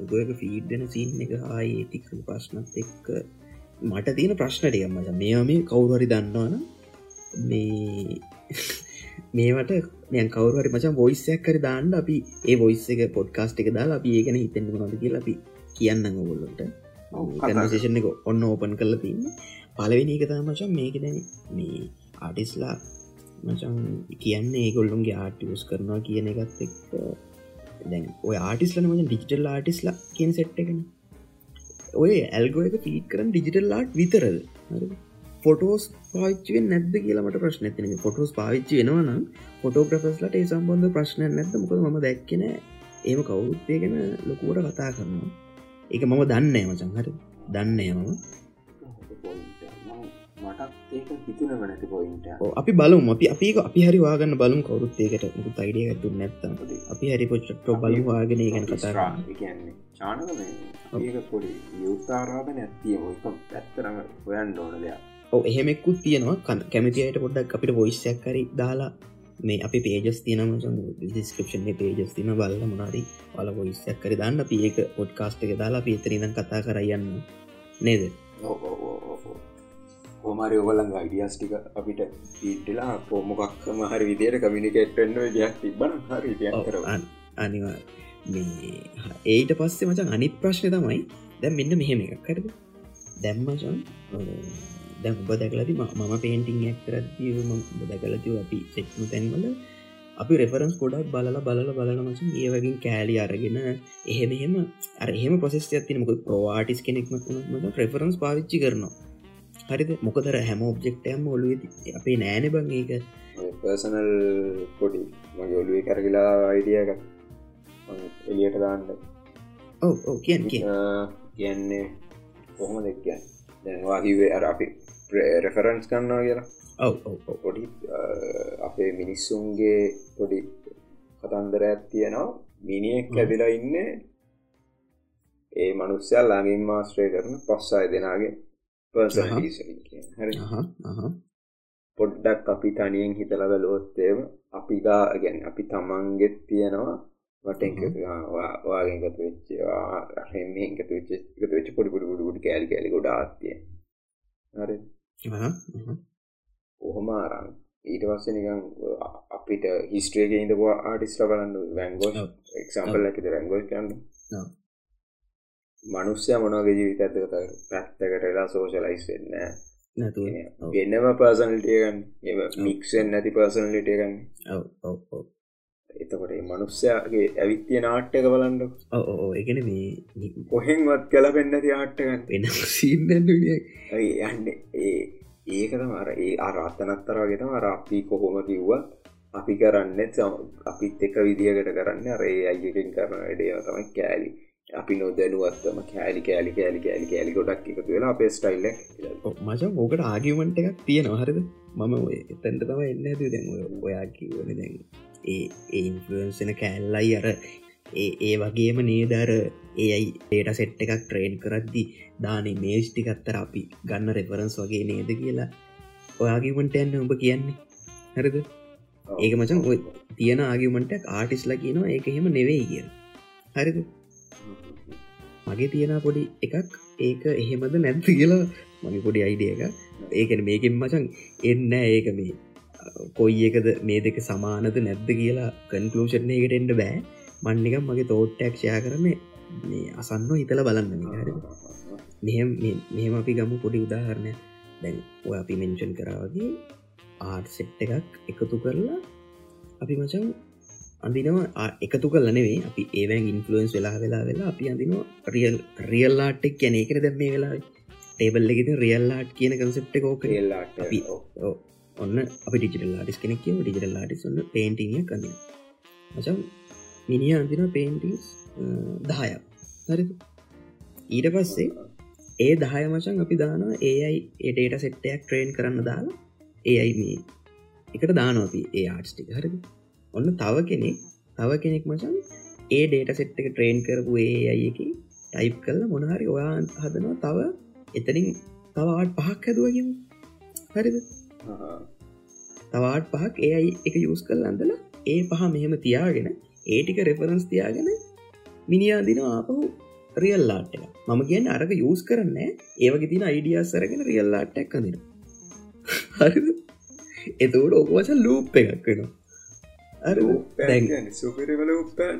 ගොයක ෆීඩ්ඩන සීන් එක ආය ඒතික ප්‍රශ්නත් එක්ක මට තියෙන ප්‍රශ්නටික මච. මේ මේ කවුරුහරි දන්නවන මේ මේවට මෙයන් කවරුහරි මචන් බොයිස්සයක් කර දාන්න අපි ඒ බොයිස්ස එක පොඩ්කාස්ට් එක දාලා අපි ඒගෙන හිතෙන්න්න නොද කියලා අපි කියන්න ගොල්ලොට කන්වසේෂන් එක ඔන්න ඕපන් කරල තින්න පලවෙනි එක තම මචන් මේකෙන මේ ආටිස්ලා මචන් කියන්නේ ඒගොල්ලුන්ගේ ආටියස් කරනවා කියන එකත් එක් දැන් ඔය ආටිස්ලන මචන් ඩිජිටල් ආටිස්ලා කියන සෙට් එකන. ඔය ඇල්ගෝ එක පිීට කරන ඩිජිටල් ආට් විතරද? ෆොටෝස් පාච්චුවෙන් නැද්ද කියලමට ප්‍රශ්න ඇතින ෆොටෝස් පාවිච්චි වෙනවනම් ෆොටෝග්‍රෆස්ලට ඒ සම්බන්ධ ප්‍රශ්න නැද මොකද ම දැක්කෙන ඒම කවුරුත්තයගෙන ලොකුවට කතා කරනවා. එක මම දන්න මචන් හරි දන්න මම. අපි බලමු. අපි අපි අපි හරි වාගන්න බලම් කවරුත්තේකට මුකු අයිඩිය ඇතු නැත්තම් අපි හරි පොච්චට්ටෝ බලු වාගෙන ගැන කතා. කියන්නේ චානක පොඩි යුත්තාරාධ නැත්තිය ඔක පැත්තරම හොයන් ඕන දෙයක්. ඕ එහෙමෙක්කුත් තියෙනවා. කන් කැමතියට පොඩ්ඩක් අපිට බොයිස්සයක් කරි දාලා මේ අපි පේජස් තියනම ඩිස්කපෂන් පේජස් තින බල්ල මනාරි වල බොයිස්සයක් කරි දාන්න. අපි ඒක පොඩ්කාස්ට් එක දාලා පිතරිනම් කතා කරයන්න නේද හෝමරි ඔගලන් අයිඩියස් ටික අපිට පීටලා පොමොකක් මහරි විදියට කමිනිකේට්න්න දෙයක් තිබන හරි ඔව්, කර අන්- අනිවා ඒට පස්සේ මචන් අනිත් ප්‍රශ්න තමයි දැම් මෙන්න මෙහෙම එකක් කරද දැම්මචන් දැම් උබ දැකලති මම පේන්ටිං ඇක්තරත්තිය දැකලතිව අපි සෙක්ම තැන්වල අපි රෙෆරන්ස් ගොඩක් බලල බලල බලන මචන් ඒ වගින් කෑලි අරගෙන එහෙම එහෙම අර එහෙම පොසෙස් ඇතින මොක ප්‍රවාටිස් කෙනෙක්ම ම රෙෆරන්ස් පාවිච්චි කරනවා හරිද? මොකදර හැම ඔබ්ජෙක්ටයම ඔලුව අපේ නෑන බං ඒක. පර්සනල් පොඩි. මගේ ඔලුවේ කරගලා අයිඩියක එලියට දාන්න. ඔව ඕ කියන් කිය කියන්නේ. කොහොම දෙක්කයන් දැන්වාකිවේ අර අපි රෙෆරන්ස් කන්නවා කියලා. ඔව පොඩි අපේ මිනිස්සුන්ගේ පොඩි කතන්දර ඇත්තියනවා මිනිියෙක් ඇදිලා ඉන්න. ඒ මනුස්්‍යල් ලාගින් මාස්ත්‍රය කරන පස්සාය දෙනාගේ පර්සන හරි. පොඩ්ඩක් අපි තනියෙන් හිතල බැලුවොත්තේම අපිගා ගැන අපි තමන්ගෙත් තියෙනවා වටෙන්වාගෙන් ගතු වෙච්චවා රහෙම ගතු වෙච්ච ගතු වෙච්ච පොඩි පොඩි ගුඩ කෑලි කෑලි ගොඩ ආත්තිය. හරි. ඔහොම ආරං. ඊට පස්ස නිකං අපිට හිස්ට්‍රේක ඉඳවා ආටිස්ල බලන්න. වැංගෝ එක්සම්පල් ඇකිද වැංගෝස් කන්න ඔව්. මනුස්්‍ය මොනගේ ජීවිත ඇතක පැත්තකටලා සෝෂලයිස් වෙන්න නැතුව. වෙන්නම පර්සනලිටයගන්න එ මික්ෂන් නැති පර්සනලිටයගන්න ඔව ඔව ඔව. එතකොට මනුස්්‍යයාගේ ඇවිත්තිය නාට්‍යක බලන්ඩ ඕ එකන මේ කොහෙන්වත් කල පෙන්න්නති ආට්ටගන්න වෙන සිීන්න යන්න ඒ ඒකත මර ඒ අරාත්තනත්තර වගේතම රාපී කොහොම කිව්වා අපි කරන්න අපිත් එක විදිහකට කරන්න රේ අයකින් කරන වැඩේ තම කෑලි අපි නොදැනුවත්තම කෑලි කෑලි කෑලි කෑලි කෑලි ගොඩක් එකතු වෙලා අපේ ස්ටයිල්ල මචන් ඕකට ආගිමට එකක් තියෙනවා හරිද? මම ඔය එතැන්ට තම එන්න ඇති දැන් ඔයා කිවන දැන් ඒ ඒන්ෆලන්සන කෑල්ලයි අර. ඒ ඒ වගේම නේදර ඒයි ඒට සෙට් එකක් ට්‍රේන් කරද්දි දානේ මේෂ්ටිකත්තර අපි ගන්න රෙෆරන්ස් වගේ නේද කියලා ඔයාගිමට ඇන්න උඹ කියන්නේ. හරිද? ඒක මචන් ඔය තියෙන ආගිමට ආටිස්ලා කියනවා ඒක එහෙම නෙවෙයි කිය හරිද මගේ තියෙන පොඩි එකක්. ඒක එහෙමද නැත්ත කියලා මගේ පොඩි අයිඩිය එක ඒකන මේකින් මචන් එන්න ඒක මේ කොයි එකද මේ දෙක සමානද නැද්ද කියලා කන්කලූෂණ එකට එන්ඩ බෑ. මන්නිකම් මගේ තෝට්ටක්ෂයා කරම මේ අසන්න හිතල බලන්න හරි. මෙහම මෙහම අපි ගමු පොඩි උදාහරණය දැන් ඔය අපි මෙන්ෂන් කරාවගේ ආට් සෙට් එකක් එකතු කරලා අපි මචන් අඳනවා එකතු කලනෙවේ අපි ඒවැන් ඉන්ෆලුවන්ස් වෙලා වෙලා වෙලා අපි අඳනවා රියල් රියල්ලාටෙක් ගැන එකට දැම් මේ වෙලා ටේබල් එකති රියල්ලාට් කියන කන්සෙප්ට කෝක අපි ඔන්න අපි ඩිජිටල් ලාටිස් කෙනෙක් කියව ඩිජිටල් ලාටිස් ඔන්න පේන්ටිය කඳ මචම් මිනිිය අන්තින පේන්ටිස් දහයක්. හරි. ඊට පස්සේ ඒ දහය මචන් අපි දාන ඒයි ඒඩේට සෙට්ටයක් ට්‍රේන් කරන්න දාලා ඒයි මේ එකට දානෝපි ඒ ආට්ස්ටික හරිද ඔන්න තව කෙනෙක් තව කෙනෙක් මචන් ඒ ඩේට සෙට් එක ට්‍රේන් කරපු ඒ අයකි ටයිප් කල්ල මොනහරි ඔයා හදනවා තව එතනින් තවාට පහක් හැදුවගම හරිද? තවාට පහක් ඒ අයි එක යස් කල් අඳල ඒ පහ මෙහෙම තියාගෙන ඒටික රෙෆරන්ස් තියාගෙන මිනිියාදින ආපහු රියල්ලාට මම කියන්න අරක යස් කරන්න ඒවගේ තින අයිඩියස් සරගෙන රියල්ලාට්ටක් කඳන හරි එතවට ඔකවස ලූප් එකක් වෙනවා සුපිරිවල උප්පන්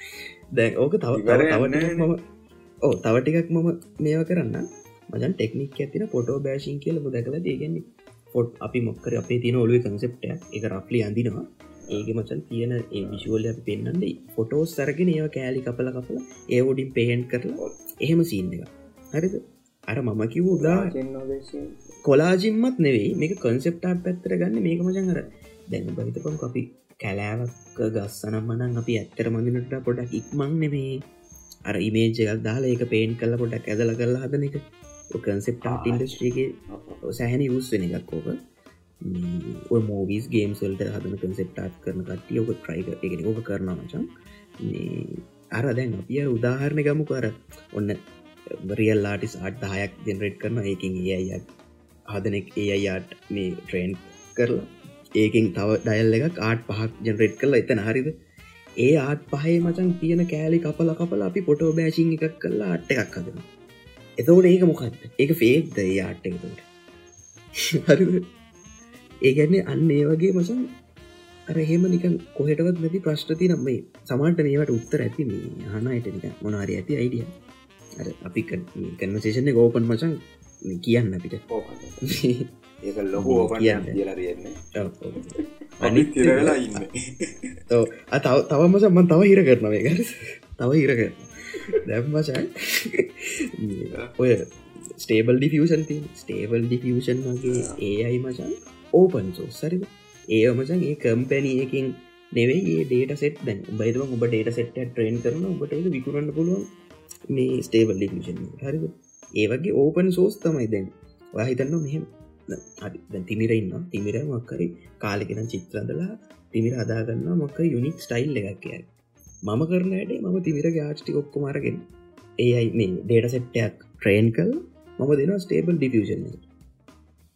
දැන් ඕක තව තවට මම ඕ තව ටිකක් මම මේව කරන්න. මජන් ටෙක්නික් ඇතින පොටෝ බෑශින් කියලම දැකල දේගන්නේ පොට් අපි මොක්කර අපේ තියෙන ඔලුව කන්සෙප්ට එක රප්ලි අඳනවා. ඒක මචන් තියෙන ඒ විශුවල පෙන්න්නන්නේ ෆොටෝස් සරගෙන ඒව කෑලි කපල කපල ඒවඩින් පේහෙන්් කරලා එහෙම සීන්න එක හරිද? අර මම කිව් උදා කොලාජිම්මත් නෙවෙයි. මේක කොන්සෙප්ටා පැත්තර ගන්න. මේක මචන් අර දැන්න බහිතපම් අපි කැලෑවක් ගස්සනම්මනන් අපි ඇත්තර මඳනට පොඩක් ඉක්මං නෙමේ. අර ඉමේජයක් දාලා ඒක පේන් කල්ල පොඩක් ඇදල කරලා හදන එක. කන්සෙප්ට ඉන්ඩස්ට්‍රීගේ සැහැන යුස් වෙන එකක් ඕක. මෝවිස් ගේම් සල්ට හදන කන්සෙප්ටාත් කරන කට්ටිය ඔක ට්‍රයික එක ඕක කරන මචන් අර දැන් අපිය උදාහරණ ගමු කර ඔන්න බරියල් ලාටිස් අට් දහයක් ජෙනරේට් කරන ඒකින් ඒයක් හදනෙක් ඒ අයාට මේ ට්‍රේන්් කරලා ඒකින් තව ඩයල් එකක් ආට් පහක් ජනරේට් කරලා එතන හරිද? ඒ ආත් පහේ මචන් තියෙන කෑලි කපල කපල අපි පොටෝ බෑශිං එකක් කරලා අට්ට එකක් හදන එතවට ඒක මොකක්ද ඒක ෆේක්ද ඒ ආට්ට එකතට හරි ඒගැන්නේ අන්න ඒ වගේ මසන් අර එහෙම නිකන් කොහෙටවත් නැති ප්‍රශ්ටති නම් මේ සමාට මේවට උත්තර ඇති මේ හනයට නික මොනාරි ඇති අයිඩිය අපි කන්වසේෂන ගෝපන් මචන් කියන්න අපිට ඒක ලොහු ඕපන් කියලා තියෙන්නේ. අනිත් තිරවෙලා ඉන්න. තව තවම සම්මන් තව හිර කරන එක තව හිර කර දැම්මචන් ඔය ස්ටේබල් ඩිෆියෂන් ති ස්ටේබල් ඩිෆියෂන් වගේ ඒ අයි මචන් ඕපන් සෝසරි ඒ මචන් ඒ කම්පැනියකින් නෙවෙයි ඒ ඩේට සෙට් දැන් බයිදම ඔබ ඩේට සෙට් ට්‍රේන් කරන ඔබට විකුරන්න පුළුවන් මේ ස්ටේබල් ඩිෆිෂන් හරි ඒ වගේ ඕපන් සෝස් තමයි දැන්. ඔය හිතන්න මෙහෙම තිමිර ඉන්න තිමිර මොක්කරි කාලෙකෙන චිත්‍රදලා තිමිර හදාගන්න මොක්ක යුනික් ස්ටයිල් එකක් කිය මම කරනයට මම තිමිර ගාස්ටි ඔක්කොමරගෙන ඒ අයි මේ ඩේට සෙට්ටයක් ට්‍රේන් කල් මම දෙන ස්ටේබල් ඩිෆෂන්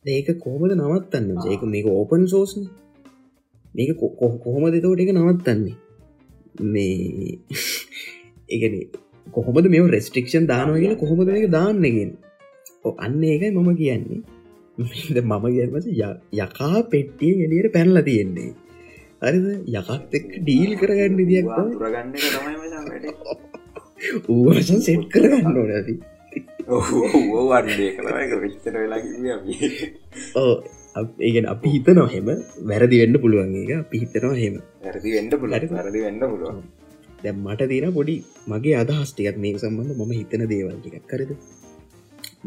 ඒක කොහොමද නවත්තන්න? ඒක මේක ඕපන් සෝස්න මේක කොහොම දෙතවට එක නවත්තන්නේ? මේ ඒගන කොහොමද මේ රෙස්ටික්ෂන් කියලා කොහොමද එක දාන්නගෙන අන්න ඒකයි මම කියන්නේ මම ගැමස යකා පෙට්ටිය එලියට පැනලා තියෙන්නේ. හරිද යකත් එක් ඩීල් කරගන්න විදික් තුරගන්න ඌවසන් සෙට් කරගන්න ඕන ඇති ඕ වර්ඩය කළ එක විච්චර වෙලා ඕ ඒගෙන අපි හිත නොහෙම වැරදි වෙන්න පුළුවන් එක අපි හිතනවා හෙම වැරදි වෙන්න පුල හරි. වැරදි වෙන්න පුළුවන්. දැ මට තියෙන පොඩි මගේ අදහස්ටිකත් මේ සම්බන්ධ මම හිතන දේවල් ටිකක්. කරද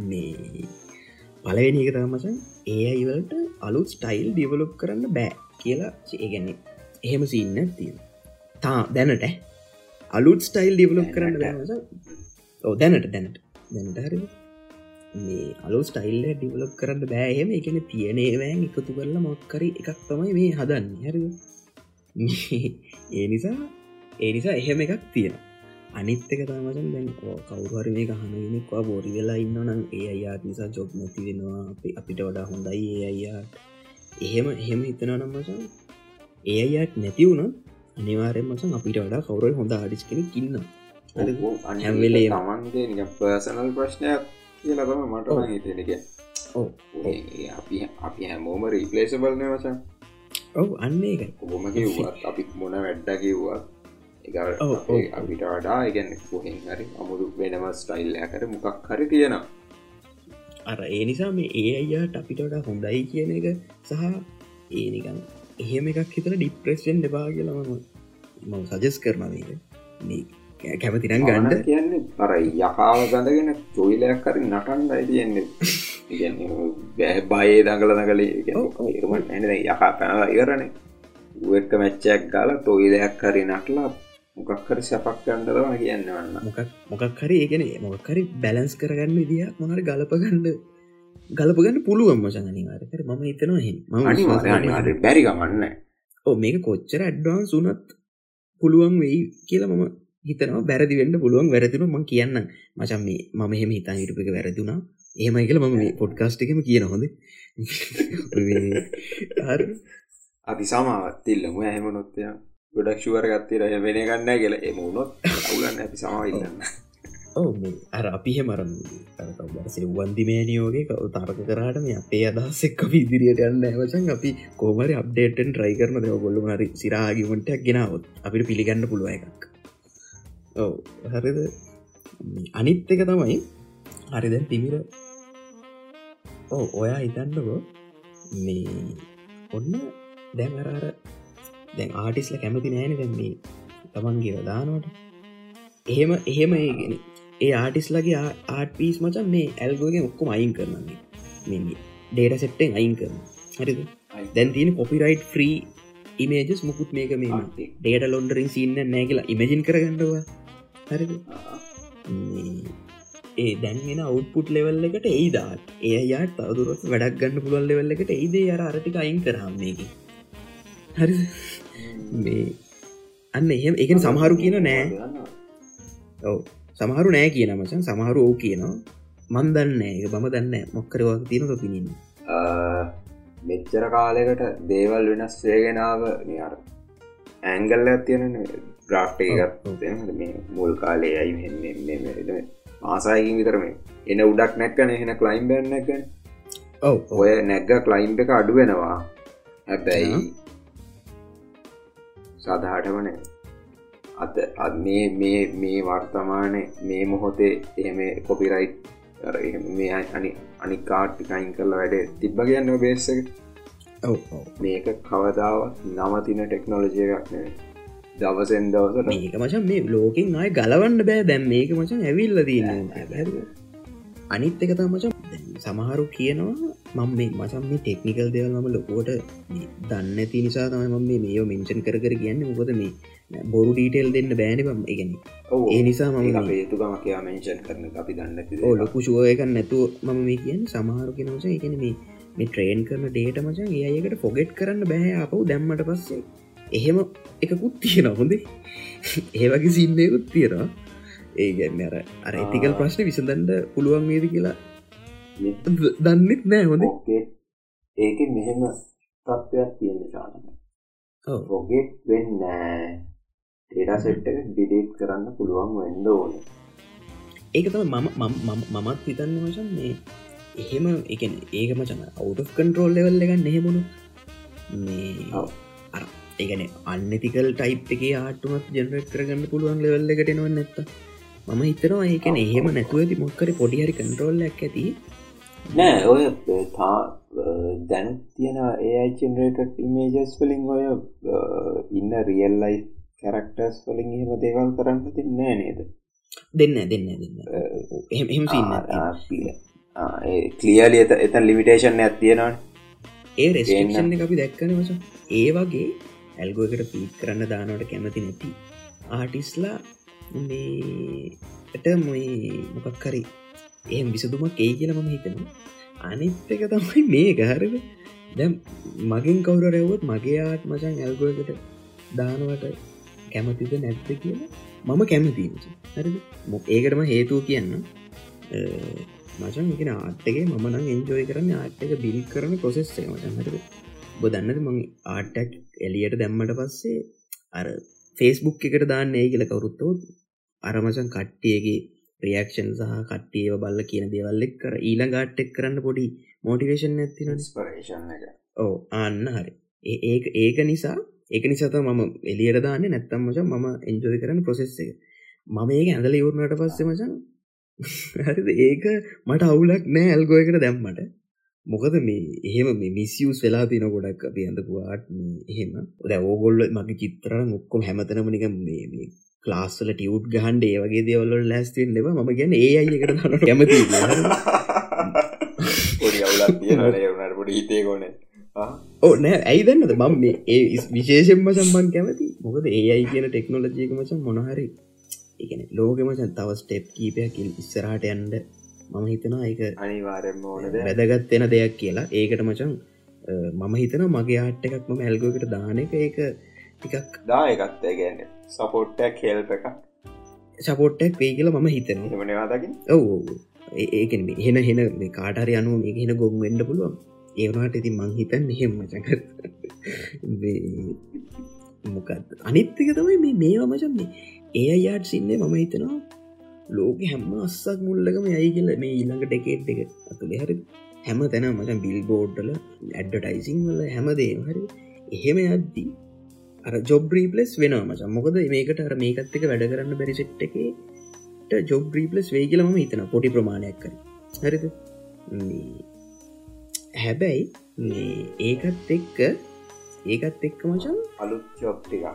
මේ පලවෙනි එක තමසන් ඒ අයිවලට අලුත් ස්ටයිල් ඩිවලොප් කරන්න බෑ කියලා ඒගැන්නේ එහෙම සින්න තියෙන තා දැනට. අලුත් ස්ටයිල් ඩිවලොප් කරන්න බෑමස ඕ දැනට දැනට. දැනට හරි මේ අලු ස්ටයිල්ල ඩිවලොප් කරන්න බෑහෙම එකන තියනේවෑන් එකතු කරලා මොක්කරි එකක් තමයි මේ හදන්න. හරි ඒ නිසා ඒ නිසා එහෙම එකක් තියෙන අනිත් එක තමසන් දැන් කවුහරි මේ ගහනගෙනෙක්වා බොරි වෙලා ඉන්න නම් ඒ අයාත් නිසා ජොබ් නැති වෙනවා. අපි අපිට වඩා හොඳයි ඒ අයියාට එහෙම එහෙම හිතන නම්මසන් ඒ අයියාත් නැති වුණ අනිවාරෙන් මසන් අපිට වඩා කවුරයි හොඳ ආඩිස් කෙනෙක් ඉන්න. තමන්ගේ නික පර්සනල් ප්‍රශ්නයක් කියලා තම මට. හිතෙනක ඔව් අපි අපි හැමෝම රීපලේසබල්න වචන් ඔව් අන්න එක ඔබොම කිව්වත් අපි මොන වැඩ්ඩ කිව්වත් එක ඔව්, අපේ ඔව්. අපිට වඩා ඉගැන්න පොහෙන් හරි අමුරු වෙනම ස්ටයිල්ලය කර මොකක් හරි තියෙනවා අර ඒ නිසා මේ ඒ අයියාට අපිට වඩා හොඳයි කියන එක සහ ඒනිකන් එහෙම එකක් හිතර ඩිප්‍රෙස්ෙන් දෙපා කියලම මම සජස් කරන මේක. මේ කැමතිනම් ගණ්ඩ කියන්නේ අර යකාව ගඳගෙන චොයිලයක් කරි නටන්ඩ තියෙන්නේ. ඉගැන්න බැහ බයේ දඟල දඟලේ. යකා පැනලා ඉවරණ උවක මැච්චයක් ගාල තොයිලයක් කරි නටලා මොකක්කර සැපක් ගන්ඩරවා කියන්න වන්න මොකක් මොකක් හරි ඒගෙන මොකක්කරි බැලන්ස් කරගන්න විදිිය මොහර ගලපගණ්ඩ ගලපගන්න පුළුවන් මචගනිවාරකර මම හිතනවා හෙ අනිවාරය බැරි ගමන්න ඕ මේක කොච්චර ඇඩ්වාන් සුනත් පුළුවන් වෙයි කියලා මම හිතනවා. බැරදි වෙන්න පුළුවන් වැරදින ම කියන්න මචන් මේ මම එහෙම හිතා හිටපික වැරදිුණා ඒමයි කියල මම මේ පොඩ්කාස්ට එකම කියන හොඳ. අපි සමාවත්තිල්ලම ඇහමනොත්තය ගොඩක් ශුවර ගත්තේ රය වෙන ගන්න කියල. එම වුණොත් අවුලන්න අපි සමවිල්ලන්න ඕ මේ අර අපිහ මරන් සෙව්වන්දිමේනියෝගේ කව තරක කරාට මේ අපේ අදස්සෙක් අපි ඉදිරියට යන්න ඇවචන් අපි කෝමරි අප්ඩේටන් ට්‍රයි කරන දෙව ගොල්ලු හරි සිරාගිමටක් ගෙනාවත් අපිට පිළිගන්න පුළුව එකක්. ඔව හරිද? අනිත් එක තමයි හරිදැන් තිමිර. ඕ ඔයා හිතන්නකෝ මේ ඔන්න දැන් අරාර දැන් ආටිස්ල කැමති නෑන දැන් මේ තමන්ගේ දානවට එහෙම එහෙම ඒගෙන ඒ ආටිස්ලගේ ආට පිස් මචන් මේ ඇල්ගෝගෙන් ඔක්කොම අයින් කරනන්නේ මෙ. ඩේට සෙට්ටෙන් අයින් කරන හරිද? දැන් තියෙන කොපිරයිට් ෆ්‍රී ඉමේජස් මුකුත් මේක මේ ඩේට ලොන්ඩරින් සින්න නෑ කියලා ඉමජින් කරගන්නවා හරිද? ඒ දැන්ගෙන අවුපුට් ලෙවල් එකට ඒදාත් ඒ යාට තවදුරත් වැඩක් ගන්න පුළුවන් ලෙවල් එකට ඒදේ අර අරටික අයින් කරහම් මේක. හරි මේ අන්න එහෙම. එකෙන් සමහරු කියන නෑ. ඔව. සමහරු නෑ කියන මචන් සමහරු ඕ කියනවා. මන් දන්න ඒක බම දන්න මොක්කරවා තියෙනක පිණින් මෙච්චර කාලෙකට දේවල් වෙනස් වේගෙනාව නිර ඇංගල්ල තියෙන ග්‍රාෆ් එකත් මේ මුල් කාලේ ඇයි ආසායකින් විතරම එන උඩක් නැක්කන එහෙන කලයිම් බැන්න නැකන ඔව. ඔය නැග්ග කලයිම්් එක අඩු වෙනවා. හැබැයි සදහටමන අත අත් මේ මේ මේ වර්තමානය මේ මොහොතේ එහෙම කොපිරයිට් මේ අනි අනිකාට්ටිකයින් කරලා වැඩ තිබ්බ කියන්න බේසක ඔව මේක කවදාවත් නවතින ටෙක්නෝලජය එකක් නෙවේ දවසෙන් දවසට. මේක මචන් මේ ලෝකින් අය ගලවන්න බෑ. දැම් මේක මචන් ඇවිල්ල දන්න අනිත් එක තමචන් සමහරු කියනවා මම මේ මචන් මේ ටෙක්නිකල් දෙවල් මම ලොකුවට දන්න ඇති නිසා මම මේ මේෝ මෙංචන් කර කර කියන්න. මොකද මේ බොරු ඩීටෙල් දෙන්න බෑන බම් එකන ඒ නිසා මම මේ- යුතුකම කියයා මෙංචන් කරන අපි දන්න ලොකු ශුවයක නැතුව මම මේ කියන්න සමහරු කෙනවස එකන මේ මේ ට්‍රේන් කරන ඩේට මචන් ඒයකට පොගෙට් කරන්න බෑ අපව් දැම්මට පස්සේ. එහෙම එකකුත් තියෙන හොඳේ. ඒවගේ සින්නයකුත් තියෙනවා. ඒ ගැන්න අර අර ඇතිකල් ප්‍රශ්න විසඳන්ඩ පුළුවන් වේද කියලා දන්නෙත් නෑ හොඳ. ඒක මෙහෙම තත්ත්වයක් තියෙන ශානක ඔව්. පොගෙට් වෙන්න ටේඩා සෙට් එක ඩිඩේට් කරන්න පුළුවන් වෙන්ඩ ඕන. ඒක තම මම මම- මම- මමත් හිතන්න මචන් මේ එහෙම එකන ඒක මචන අවු් කන්ට්‍රෝල් ලෙවල් එකන්න එහෙමුණු මේ. අර ඒගන අන්නතිකල් ටයිප් එක ආටුමත් ජනරට් කරගන්න පුළුවන් ලෙවල් එකට එනවා නැත්ත මම හිතනවා ඒකන එහෙම නැතුවති මොක්කර පොඩිහරි කන්ට්‍රෝල්ලක් ඇති නෑ ඔය තා දැන් තියෙන ඒජෙනරේට ඉමේජස් වලින් ඔය ඉන්න රියල්ලයි කැරක්ටර්ස් වලින් එහෙම දේවල් කරන්න තින්නේ නේද? දෙන්න දෙන්න දෙන්න එහෙම සින්න කලියලි එත එතන් ලිමිටේෂන් ඇත්තියෙනවාන ඒ රෙස්ටේෂන් අපි දැක්කන වස ඒ වගේ ඇල්ගෝ එකට පීත් කරන්න දානවට කැමති නැති ආටිස්ලා මේට මොයි මොකක් කරි එහම විසදුමක් ඒ කියල මම හිතනවා. අනිත් එක තමයි මේ ගහරද දැම් මගින් කවුර රැව්වොත් මගේ ආත් මචන් ඇල්ගෝකට දානවට කැමතිද නැත්ත කියලා මම කැමති හරි මොක් ඒකටම හේතුව කියන්න මචන් එක ආට්ටගේ මනං එන්ජෝය කරන්න ආට්ක බිල් කරන ප්‍රොසෙස්සේ මචන් හරද? බො දන්නද මං ආටක් එලියට දැම්මට පස්සේ අර ෆේස්බුක් එකට දාන්න ඒ කියල කවුරුත්තෝත් අරමචන් කට්ටියගේ ප්‍රියක්ෂන් සහ කට්ටියව බල්ල කියන දේවල්ලෙක් කර. ඊළඟ ගාට්ටෙක් කරන්න පොඩි මෝටිවේෂන් ඇති ඕ අන්න හරි. ඒ ඒක නිසා ඒක නිසාත මම එලියට දාන්න. නැත්තම් මචන් මම එන්ජෝය කරන්න ප්‍රොසෙස් එක. මම ඒක ඇඳල ඉවරණට පස්සේ මචන් හරි ඒක මට අවුලක් නෑ ඇල්ගෝයකට දැම්මට. මොකද මේ එහෙම මේ මිසිියස් වෙලා තින ගොඩක් අපි ඇඳපුවාට එහෙම. ද ඕගොල්ල මගේ චිත්‍රන ඔක්කොම හැමතනම නික මේ ලාස්සල ටියවට් ගහන්ඩ ඒ වගේ දෙවල්ල ලැස්තිෙන් දෙව ම ගැන ඒ අයකට හන කැමති පොඩි අවුලක් තියෙනට පොඩි හිතේ ගොනේ ඕ නෑ. ඇයි දන්නද මම මේ ඒ විශේෂෙන්ම සම්බන් කැමති. මොකද ඒ අයි කියන ටෙක්නොලජයක මචන් මොනහරි එකන ලෝකමචන් තව ස්ටෙප් කීපයක් ඉස්සරහට යන්ඩ මම හිතනවා එක අනිවාරෙන්ම ඕන වැදගත්වෙන දෙයක් කියලා. ඒකට මචන් මම හිතන මගේ ආට් එකක් මම ඇල්ගෝකට දාන එක. ඒක ටිකක් දායකත් ගැන්න සපෝට්ටක් හෙල්ප එකක්. සපෝට්ටක් වේ කියලා මම හිතන මනවාදකින් ඔව ඒකෙන් හෙන හෙන මේ කාටරය අනුව මේ හෙන ගොම් වෙන්ඩ පුළුවන්. ඒවනාට ඉති මං හිතන් එහෙම මචක මොකත් අනිත්තික තමයි මේ මේවා මචන් මේ ඒ අයාට සින්නේ මම හිතනවා. ලෝක හැම අස්සක් මුල්ලකම යයි කියල මේ ඊළඟ ටෙකේට් එක අතුළේ හරි. හැම තැන මචන් බිල් බෝඩ්ඩල ඇඩ්ඩටයිසිං වල හැමදේ හරි. එහෙම යද්දී අර ජොබ්‍රීපලස් වෙන මචන් මොකද මේකට අර මේකත් එක වැඩ කරන්න බැරිසෙට් එක ජොබ්‍රීපලස් වේ කියලම හිතන පොටි ප්‍රමාණයක් කර හරිද? හැබැයි ඒකත් එක්ක ඒකත් එක්ක මචන් අලුත් චොප්ටික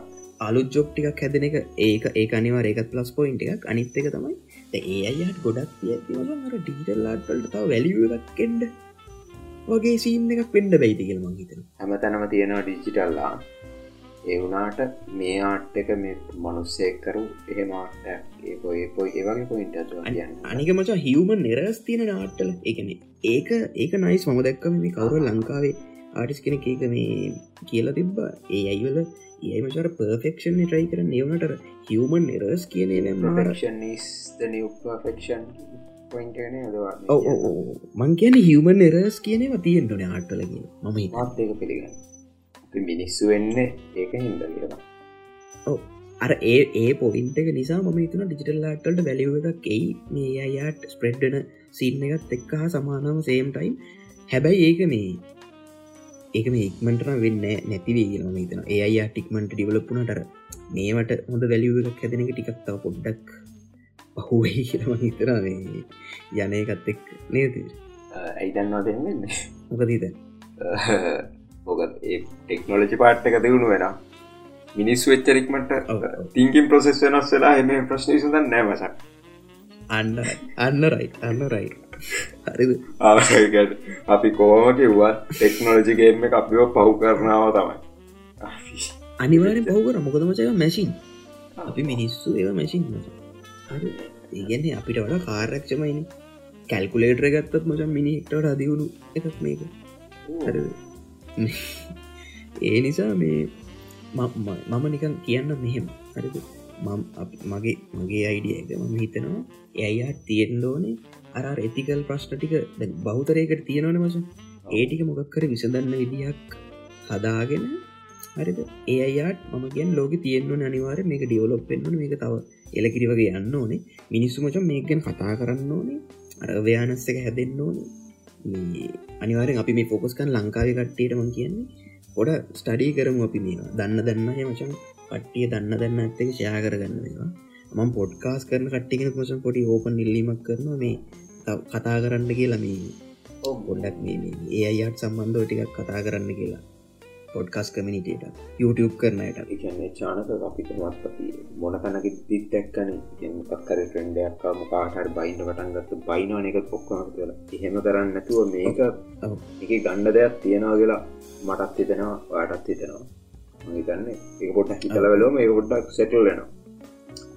අලුත් ජොප්ටිකක් හැදෙන එක. ඒක ඒ අනිවා ඒකත් ප්ලස් පොයින්ට එකක්. අනිත් එක තමයි ඒ අයට ගොඩක් ඇතිවර ඩීටල්ලාටල්ට තව වැලිුව එකක් කෙන්ඩ වගේ සීම් එකක් පෙන්ඩ බැයිතිකල් මංහිතන හැම තැනම තියෙනවා ඩිජිටල්ලා ඒ වුනාට මේ ආට් එක මේ මනුස්සෙක්කරු එහෙමට ඒ පොයි පොයි ඒවගේ පොයින්ට කියන්න. අනික මචා හිවමන් නිරස් තියෙන නාට්ටල එකන ඒක ඒක නයිස් මම දැක්කම මේ කවුර ලංකාවේ ආටිස් කෙනෙ ඒක මේ කියලා තිබ්බ. ඒ අයිවල ඒ මචර පර්ෆෙක්ෂන් ට්‍රයි කර නවනට හිවමන් නිරස් කියනේ ෆක්ෂන් මං කියන හිවමන් නිරස් කියනවා තියෙන්ටන ආට්ටලගේ මම ඒක පිළිගන්න මිනිස්සු වෙන්න ඒක හිද කියලා. අර ඒ ඒ පොයින්ට එක නිසා ම තුන ඩිජිටල් ලාටල්ට වැලිව එකක් එයි. මේ අයාට ස්ප්‍රෙඩ්ඩන සින්න එකත් එක්ක හා සමානම සේම් ටයිම් හැබැයි ඒක මේ ඒක මේ ඉක්මටන වෙන්න නැතිවේ කියලම තන ඒ අයා ටික්මට ඩිවලපුනටර මේවට හොඳ වැලිව එකක් හැදෙන එක ටිකක්තාව පොඩ්ඩක් පහුවයි කියලම හිතර යන එකත් එක් නේද? ඇයිදන්වා දෙන්න මොකදීද මොකත් ඒ ටෙක්නොලජි පාට් එක දියුණු වෙන මිනිස් වෙච්චරික්මට තිංකින් ප්‍රසෙස් වෙනස් වෙලා එම ප්‍රශ්න සඳ නෑවසක් අන්න අන්න රයි අන්න රයි හරි අපි කෝම කිව්වත් ටෙක්නොලජිගේම අපිෝ පහු කරනාව තමයි. අනිවාරෙන් පහුකර මොකදමචය මැසින් අපි මිනිස්සු ඒව මැසින් ඒගැන්නේ අපිට වඩා කාරක්ෂමයිනි කැල්කුලේටර ගත්තත් මචන් මිනිහිටට අදිවුණු එකක් මේක. හරි ඒ නිසා මේ මම නිකන් කියන්න මෙහෙම. හරිද? මගේ මගේ අයිඩිය එක මම හිතනවා එයා තියෙන්දෝනේ අර එතිකල් ප්‍රශ්න ටික බෞතරයකට තියෙනවන මස ඒටික මොකක්කර විසඳන්න විදිහක් හදාගෙන හරිද? ඒ අයාට මම ගැන් ලෝක තියෙන්වන අනිවාර මේක ඩියවලොප් පෙන්වන මේක තව එලකිරි වගේ යන්න ඕනේ. මිනිස්සු මචන් මේකෙන් කතා කරන්න ඕනේ. අරව්‍යානස්ස එක හැදෙන්න්න ඕනේ. අනිවාරෙන් අපි මේ ෆෝකස්කන් ලංකාව කට්ටියටම කියන්නේ පොඩ ස්ටඩී කරමු අපි මේවා. දන්න දන්න මචන් පට්ටිය දන්න දන්න ඇත්තක ෂයා කරගන්න මේවා. මම පොඩ්කාස් කරන කට්ටිගෙන මචන් පොඩි ඕපන් ඉල්ලීමක් කරන මේ කතා කරන්න කියලා මේ ගොඩක් ඒ අයියට සම්බන්ධව ටිකක් කතා කරන්න කියලා පොඩ්කස් කමිනිටට YouTube කරනයට එකන්නේ චානක අපිටමත් අපි මොන කනක දිත් දැක්කන. පක්කර ට්‍රෙන්ඩයක්කා මොකාටර බයින්න පටන්ගත්ත බයිනවාන එක පොක්කම කියලා එහෙම කරන්න නැතුව මේක එක ගණ්ඩ දෙයක් තියෙනවා කියලා මටත් හිතෙනවා වාටත් හිතෙනවා. හිතන්න එක පොට්ට හිතලවලෝම ඒ පොඩ්ඩක් සෙටල් වෙනවා.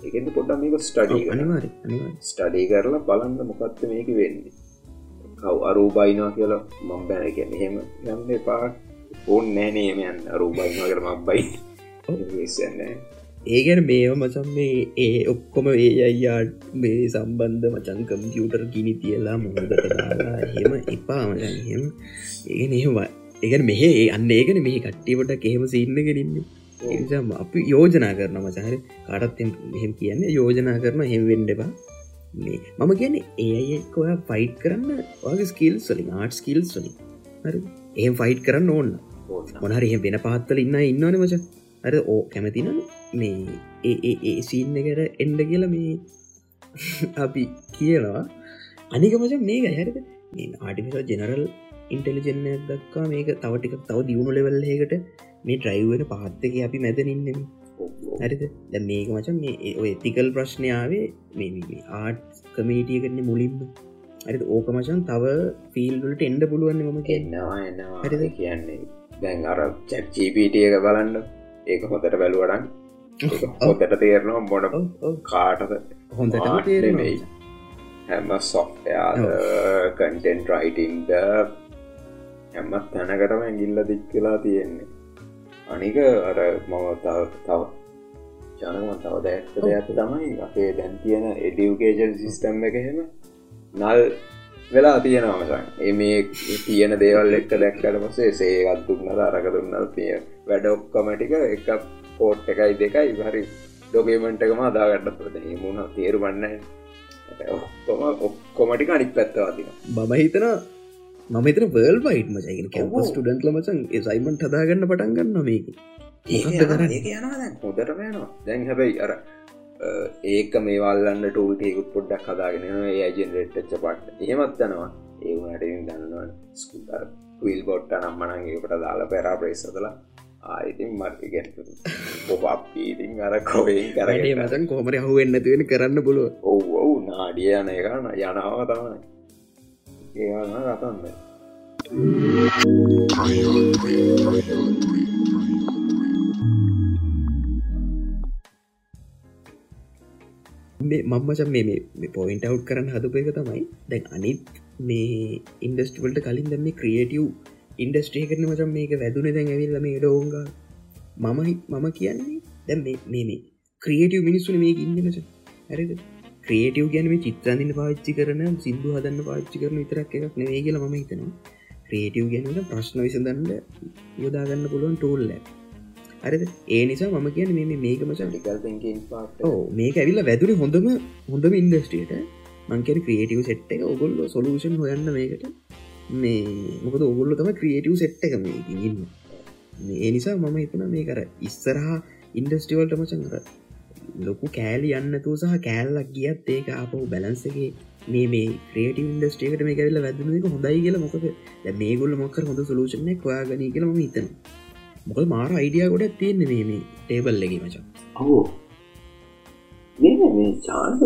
එකද පොඩ්ඩ මේක ස්ටඩී අනිවාර ස්ටඩී කරලා බලන්න මොකක්ද මේක වෙන්නේ. කව් අරූ බයිනවා කියලා මම් බැන එක මෙහෙම යන්න එපා ඕන් නෑනේමයන් අරූ බයිනවා කර මක් බයි ඒගැන මේව මචන් මේ ඒ ඔක්කොම ඒ අයියාට මේ සම්බන්ධ මචන් කම්පියුටර් ගිනි තියලා මුහදට හෙම එපා මචන් හෙම ඒගෙන ඒවා ඒගන මෙහ අන්න ඒකන මේ කට්ටිවට කෙහෙම සින්න කරන්නේ එනිසාම අපි යෝජනා කරන මචහර කාටත් මෙහෙම කියන්න යෝජනා කරන හෙම වෙන්ඩපා මේ මම කියන ඒ අයෙක් ඔය ෆයිට් කරන්න වගේ ස්කිල් සලින් ආට් ස්කිල් සලින් හරි. එහම ෆයිට් කරන්න ඕන්න මොනහරි වෙන පාත්තල ඉන්න ඉන්නවන මච. අර ඕ කැමතින මේ ඒ ඒ සීන්න එකට එන්ඩ කියල මේ අපි කියනවා. අනික මච මේක හැරද? ආටිමිසල් ජෙනරල් ඉන්ටෙලිජෙන්න්න දක්කා මේක තවටික තව දියුණු ලෙවල්ලකට මේ ඩ්‍රයිවන පාත්තක අපි මැදනින්නෙම හරිද? ද මේක මචන් මේ ඔය තිකල් ප්‍රශ්නයාවේ මේ ආට් කමේටිය කරන්නේ මුලින්ම. ඇරි ඕක මචන් තව ෆිල්ලට එන්ඩ පුළුවන්න මම එනවා හරිද? කියන්නේ දැන් අර චැප්ජීපීටියක බලන්න. ඒක හොතට බැලුවඩන් හොතට තේරනවා මොන කාටද හොඳට නෙමෙයි. හැම සොෆ්ටයාද කන්ටෙන්ට රයිටින්ද හැමත් තැනකටම ඇගිල්ල දික් කලා තියෙන්නේ. අනික අර මම තව තව ජනම තව දැක්ත දෙයක් තමයි අපේ දැන් තියෙන එඩියුකේෂන් සිිස්ටම් එක හෙම නල් වෙලා තියෙනවමසන් ඒ මේ තියෙන දේවල් එක්ක දැක්කට පසේ සේකත් දුන්නද අරක දුන්නල් තිය වැඩ ඔක්කොමටික එක පෝට් එකයි දෙකයි. හරි ඩොකේමෙන්ට් එකම අදාගන්න ප්‍රද මුණ තේරු වන්න ඔක්කොම ඔක්කොමටික අනික් පැත්තවාතින බම හිතන මම තර වර්ල් වයිට් මචයිගෙන කැම්පස් ටඩන්ටල මචන් සයිමන්ට හදාගන්න පටන් ගන්න මේක. හොදට යනවා. දැන් හැබැයි අර ඒක මේවල්ලන්න ටූල්ටයකුත් පොඩ්ඩක් හදාගෙන ඒ ජෙනරෙට්ච්ච පට් එහෙමත් යනවා. ඒ වනට දන්නවා ස්කුතර විල් බොට්ට නම්මනගේකට දාලා පැරා ප්‍රේස්සදල ආයිතින් මර්ග පොප්පීතින් අර කොවෙන් කරගේ මතන් කොමර හුවෙන්න්නතිවෙන කරන්න පුළුව ඔව් ඔවු නාඩිය යන එකන යනාව තමයි. ඒන රතන්න මම්මචන් මේ පොයින්ට අව් කරන්න හදප එක තමයි දැන් අනිත් මේ ඉන්ඩස්ටවල්ට කලින් දැම ක්‍රියටව් ඉන්ඩස්ට්‍රේ කරන මචන් මේක වැදුන දැන් ඇවිල්ල මේ ඩෝංග. මම මම කියන්නේ දැම් මේ ක්‍රියටව් මිනිස්සුන මේ ඉන්න මච. ඇරද ක්‍රේටව් ගැනම චිත්‍රන්දින පාච්චි කරන සිින්දු හදන්න පාච්චි කරන විතරක් එකක් නෙවේ කියලා ම හිතනවා. ක්‍රේටව් ගැනට ප්‍රශ්න විසඳන්න යොදාගන්න පුළුවන් ටෝල්ලෑ අරද ඒ නිසා මම කියන මේ මේක මච ඕ මේක ඇවිල්ල වැදුර හොඳම හොඳම ඉන්ඩස්ට්‍රියට මංකර ක්‍රියටව සෙට් එක. ඔගොල්ල සොලූෂන් හොයන්න මේකට. මේ මොකද ඔගොල්ල තම ක්‍රියටව සෙට් එක මේ ඉන්න. ඒ නිසා මම හිතන මේ කර ඉස්සරහා ඉන්ඩස්ටිවල්ට මචන්කර ලොකු කෑලි යන්නතු සහ කෑල්ලක් ගියත් ඒක අප බැලන්සගේ මේ මේ ක්‍රේට ඉන්ඩස්ටේකට මේ කරල වැදන එක හොඳයි කියලා මොකද? මේ ගොල්ල මොක්කර හොඳ සලූෂණය ඔයාගනී කියලම හිතනවා මොකල් මාර අයිඩිය ගොඩ තියන්න මේ මේ ටේබල්ලගේ මචා අහෝ මේ මේ චාන්ස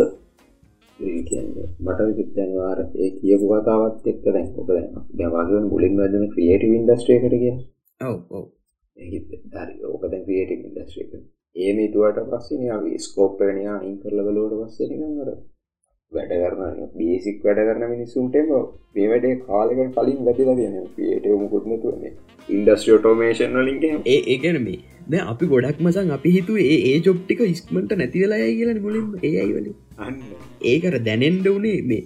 මට විතැන්වාර ඒ කියපු කතාවත් එක්ක දැන් ඔක දැවාගෙන් බුලින් වදන ක්‍රියටව ඉන්ඩස්ට්‍රේකට කිය ඔව ඔව. හරි. ඕක දැන් ක්‍රියටව ඉන්ඩස්ට්‍රේක ඒම තුවට පස්සන ස්කෝප්පනයා ඉන් කරලවලෝට පස්සනකර වැඩ කරන බේසික් වැඩ කරන මිනිස්සුන්ටම මේ වැඩේ කාලකට කලින් වැතිලා තියෙන පියටව මුකුත්නතුවන්නේ ඉන්ඩස්ට්‍රිය ටෝමේෂන් වලින්ගේ ඒ ඒගැන මේ ද අපි ගොඩක් මසන් අපි හිතු ඒ ඒ ජොප්ටික ඉස්මට නැතිවෙලා කියල මුලින් ඒයිවල ඒකර දැනෙන්ඩ වනේ මේ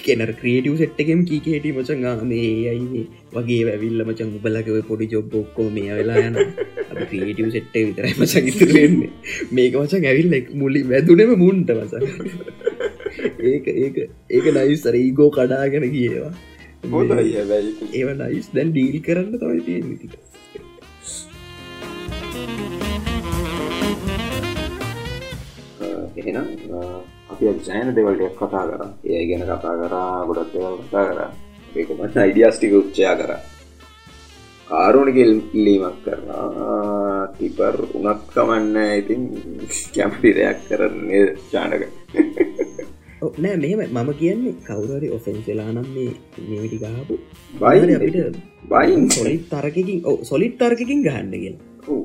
කෙනර ක්‍රේටව සෙට්ටකෙම කීකේට මචන් මේ අයි වගේ වැවිල්ල මචන් උබලකව පොඩි ජොබ් ඔක්කෝ මේ වෙලා යන ක්‍රේටව සෙට්ට විතරයි මචන් ඉතුරෙන්නේ මේක මචන් ඇවිල්ල මුලි වැදුනම මුන්ට මස ඒක ඒක ඒක නයිස් සරීගෝ කඩාගෙන කියවා ඒව නයිස් දැන් ඩීල් කරන්න තමයි තියෙන එහෙනම් අපි සෑන දෙවල්ට කතා කර ඒ ගැන කතා කරා ගොඩත් දෙවල් කතා කර. ඒකමට අයිඩියස්ටික උච්චයා කර. කාරුණක ඉල්ලීමක් කරනා තිපර් උනත් කමන්න ඉතින් කැමති දෙයක් කරන්නේ චානක නෑ මෙම මම කියන්නේ කවුරරි ඔෆෙන්සලා නම් මේ මේටි ගහපු බයි අපිට බයින් සොලිත් තරකින් සොලිත් තර්කින් ගහන්න කියලා.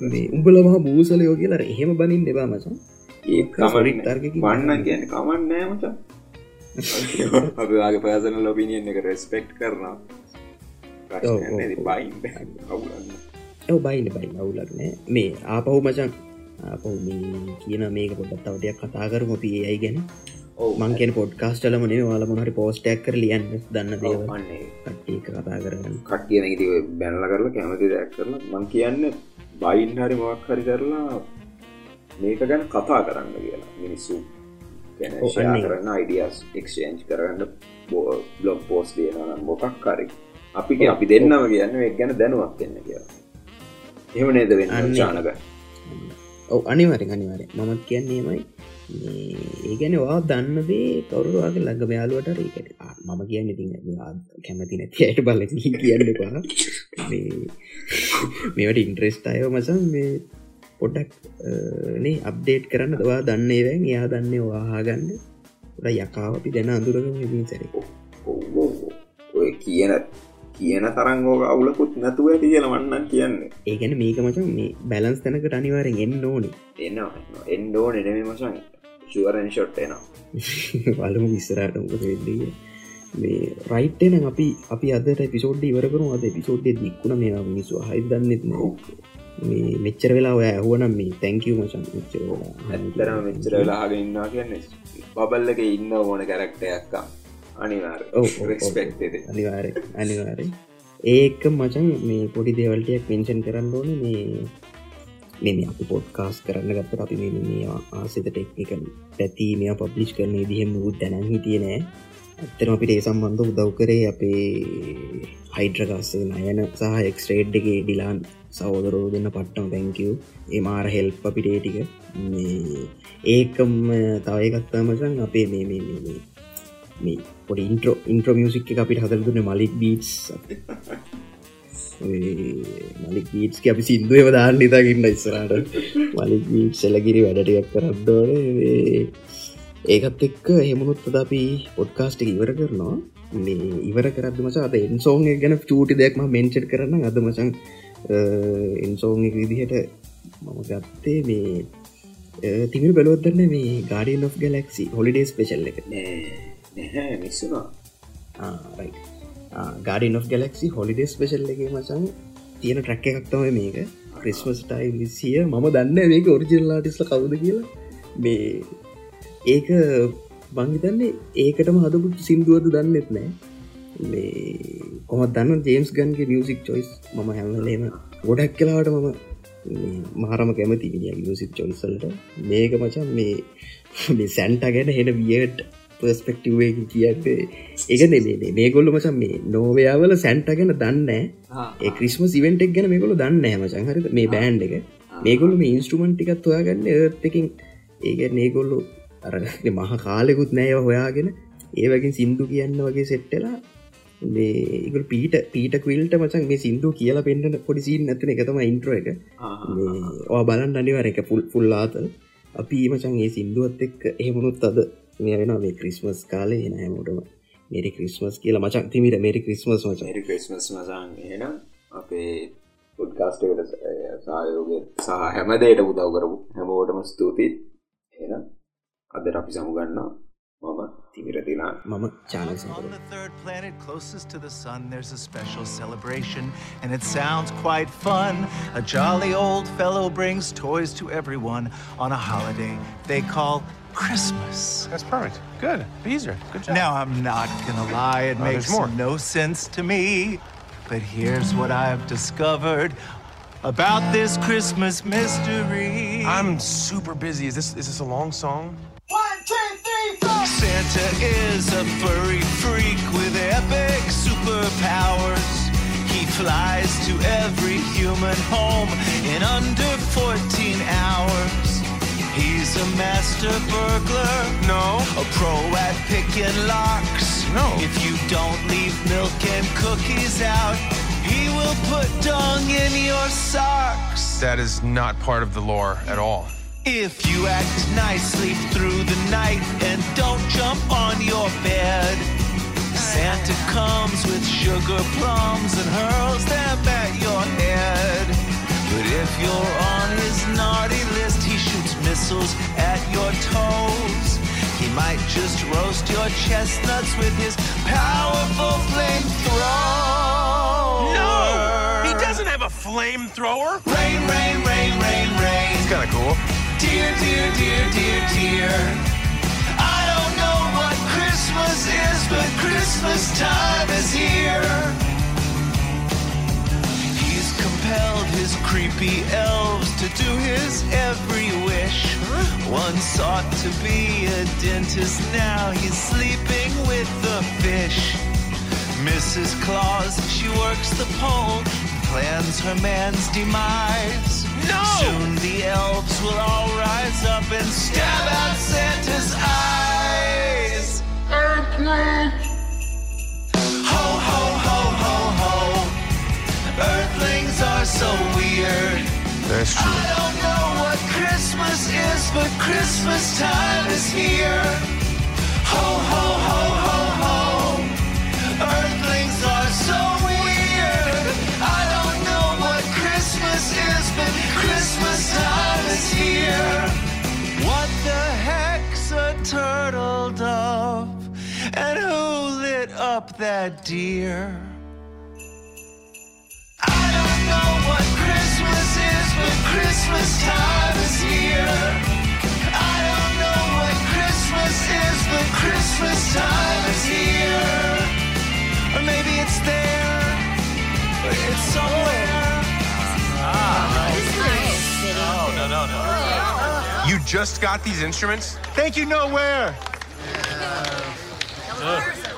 මේ උඹලමහ මූසලයෝ කියලා එහෙම බනින් දෙබා තර්කින් වන්න කියන කමන්න නෑමච අපගේ පෑසන ලොබිනියෙන් එක රෙස්පෙක්් කරනවා. බයින් ඔව්. කවුලන්න ඇව බයින බයි අවුලක් නෑ. මේ ආපහු මචන් මේ කියන මේක පොඩත් තවටයක් කතා කරම අපි ඒයි ගැන. මං කියන පොඩ්කාස්ටලම නේ වාල මොහරි පෝස්ටයක් කර ලියන්න දන්න දේව න්නේ කට්ටිය කතා කරගන්න. කට්ටියන ඉති බැනල කරලා කැමති දෙයක් කරලා මං කියන්න බයින් හරි මොක් හරි කරලා මේක ගැන කතා කරන්න කියලා. මිනිස්සු. කරන්න අයිඩියස් එක්ෂේන්ජ් කරන්න බ්ලොග් පෝස් දයනනම් මොකක් කරි අපි අපි දෙන්නම කියන්න ගැන දැනුවක් එන්න කියලා. එහම නේද ඒක. චානක ඔව අනිවරෙන් අනිවාරය මමත් කියන්නේමයි ඒ ගැන වා දන්නදේ කවරුවාගේ ළඟ යාලුවට ඒකට මම කියන්න ඉති කැමති නැති අයට බල කියන්න පා මේට ඉන්ට්‍රෙස්ට අයෝ මසන් මේ පොඩ්ඩක් නේ අප්ඩේට් කරන්න දවා දන්නේ වැන් එයා දන්නේ වාහාගන්න ොඩ යකාවපි දැන අඳුරගම ඉතින් සැරි. ඔය කියන කියන තරංගෝක අවුලකුත් නැතුව ඇති කියලවන්න කියන්නේ. ඒගැන මේක මචන් මේ බැලන්ස් තැනකට අනිවාරෙන් එන්න ඕනි. එන්න එන්ඩෝ නෙනෙම මසන් ශුවරන් ෂොට් එනවා. බලමු විස්සරට මොකද වෙල්ලිය මේ රයිට්න අපි අපි අදට පිසෝඩ් ඉවරකරු අද පිසෝඩ්ඩ දික්ුණ මේ මිනිසු හයිදන්නෙත් මේ මෙච්චර වෙලා ඔය ඇහුවනම් මේ තැංකව මචන් මෙච්චර ඇත්තරම මෙච්චර වෙලාහගෙන ඉන්නවා කියන්නේ බබල්ලක ඉන්න ඕන කැරක්ටයක්කා අනිවාර රෙක්ස්පෙක්ටද අනිවාර අනිවාරය ඒක මචන් මේ පොඩි දේවල්ටයක් පෙන්ෂන් කරන්න ඕන. මේ මෙම අපි පොඩ්කාස් කරන්න ගත්ත අපි මේ මේ ආසිත ටෙක්නිකල් පැති මෙයා පබ්ලිෂ් කරන දිහෙම වූ දැනන් හිටියනෑ ඇත්තන අපිට ඒ සම්බන්ධ උදව් කරේ අපේ හයිඩ්‍රගස්ස නයන සහ එක්ස්ට්‍රේඩ් එක ඩිලාන් සහෝදරෝ දෙන්න පට්ටම. තැංකව ඒ මාර හෙල්ප අපිට ටික. මේ ඒකම් තවයකත්තා මචන් අපේ මේ මේ මේ මේ මේ පොඩි ඉන්ට්‍රෝ ඉන්ට්‍ර මියසික් එක අපිට හදරදුන මලික් බීටස් මලික් බීට්ස් අපි සිින්දුවව දාන්න ඉතාගන්න ඉස්සරට මලික් බීට් සැලකිරි වැඩටයක් කරද්දෝන ඒකත් එක්ක හෙමුණුත් අද අපි පොඩ්කාස්ටික ඉවර කරනවා. මේ ඉවර කරද මස අද එන්සෝන් ගැන චූටි දෙයක්ම මෙන්චට් කරන්න අද මසන් එන්සෝන් විදිහට මම ගත්තේ මේ තිමිර බලොත්දන්න මේ Guardian of Galaxy Holiday Special එක. නැහැ මිස්සුනා Guardian of Galaxy Holiday Special එක මසන් තියෙන ට්‍රැක්ක එකක් තමයි මේක. ක්‍රිස්මස් ටයි විසිය. මම දන්න මේක ඔරිජිල්ලාටිස්ල කවුද කියලා. මේ ඒක බංහිතන්නේ ඒකටම හදපු සිින්දුවද දන්නෙත් නෑ. මේ කොමත් දන්න ජේම්ස් ගන්ගේ මියසික් චොයිස් මම හැමලේම ගොඩක් කලාට මම මාරම කැමති විනි මියසික් චොයිසල්ට මේක මචන් මේ මේ සැන්ට ගැන හෙන වියට පර්ස්පෙක්ටවේ කියන්නේ ඒගන මේ මේගොල්ල මචන් මේ නෝවයාවල සැන්ට ගැන දන්න ක්‍රිස්ම සිවෙන්ටෙක් ගැන මේකොල දන්න මචන් හරි මේ බෑන්් එක. මේගොල්ල මේ ඉන්ස්ට්‍රමන්ටිකත් හොයාගන්න ඒත්තකින් ඒක නේගොල්ලු අර මහ කාලෙකුත් නෑව හොයාගෙන. ඒවකින් සින්දු කියන්න වගේ සෙට්ටලා මේගල් පීට පීට කවිල්ට මචන් මේ සිින්දු කියලා පෙන්න්න පොඩිසින් ඇතන එකතම ඉන්ට්‍ර එක. ඕ බලන් අනිවර එක පුල් පුල්ලාතල් අපි මචන් ඒ සිින්දුවත් එක් එහෙමුණුත් අද මේ වෙන මේ ක්‍රිස්මස් කාලේ එන හැමෝටම මේරි ක්‍රිස්මස් කියලා මචන් තිමිට මේරි ක්‍රිස්මස් මචන් මෙරි ක්‍රිස්මස් මසන් එන අපේ පොඩ්කාස්ටකට සායෝගය සහ හැමදයට උදව් කරපු හැමෝටම ස්තුතියි. එන අදර අපි සමුගන්නා මම තිමිරතිලා මම චානක් සකර On the third planet closest to the sun, there's a special celebration, and it sounds quite fun. A jolly old fellow brings toys to everyone on a holiday they call Christmas. That's perfect. Good. Beezer. Good job. Now, I'm not gonna lie, it Oh, makes more. no sense to me. But here's what I've discovered about this Christmas mystery. I'm super busy. Is this is this a long song? One, two, three, four. Santa is a furry freak with epic superpowers. He flies to every human home in under 14 hours. He's a master burglar, No. a pro at picking locks. No. If you don't leave milk and cookies out, he will put dung in your socks. That is not part of the lore at all. If you act nicely through the night and don't jump on your bed, Santa comes with sugar plums and hurls them at your head. But if you're on his naughty list, he shoots missiles at your toes. He might just roast your chestnuts with his powerful flamethrower. No! He doesn't have a flamethrower. Rain, rain, rain, rain, rain. It's kind of cool. Dear, dear, dear, dear, dear. I don't know what Christmas is, but Christmas time is here. He's compelled his creepy elves to do his every wish. One sought to be a dentist, now he's sleeping with the fish. Mrs. Claus, she works the pole, plans her man's demise. No! Soon the elves will all rise up and stab out Santa's eyes. Ho, so weird. That's true. I don't know what Christmas is, but Christmas time is here. Ho, ho, ho, ho, ho. Earthlings are so weird. I don't know what Christmas is, but Christmas time is here. What the heck's a turtle dove? And who lit up that deer? You just got these instruments? Thank you, nowhere. Where's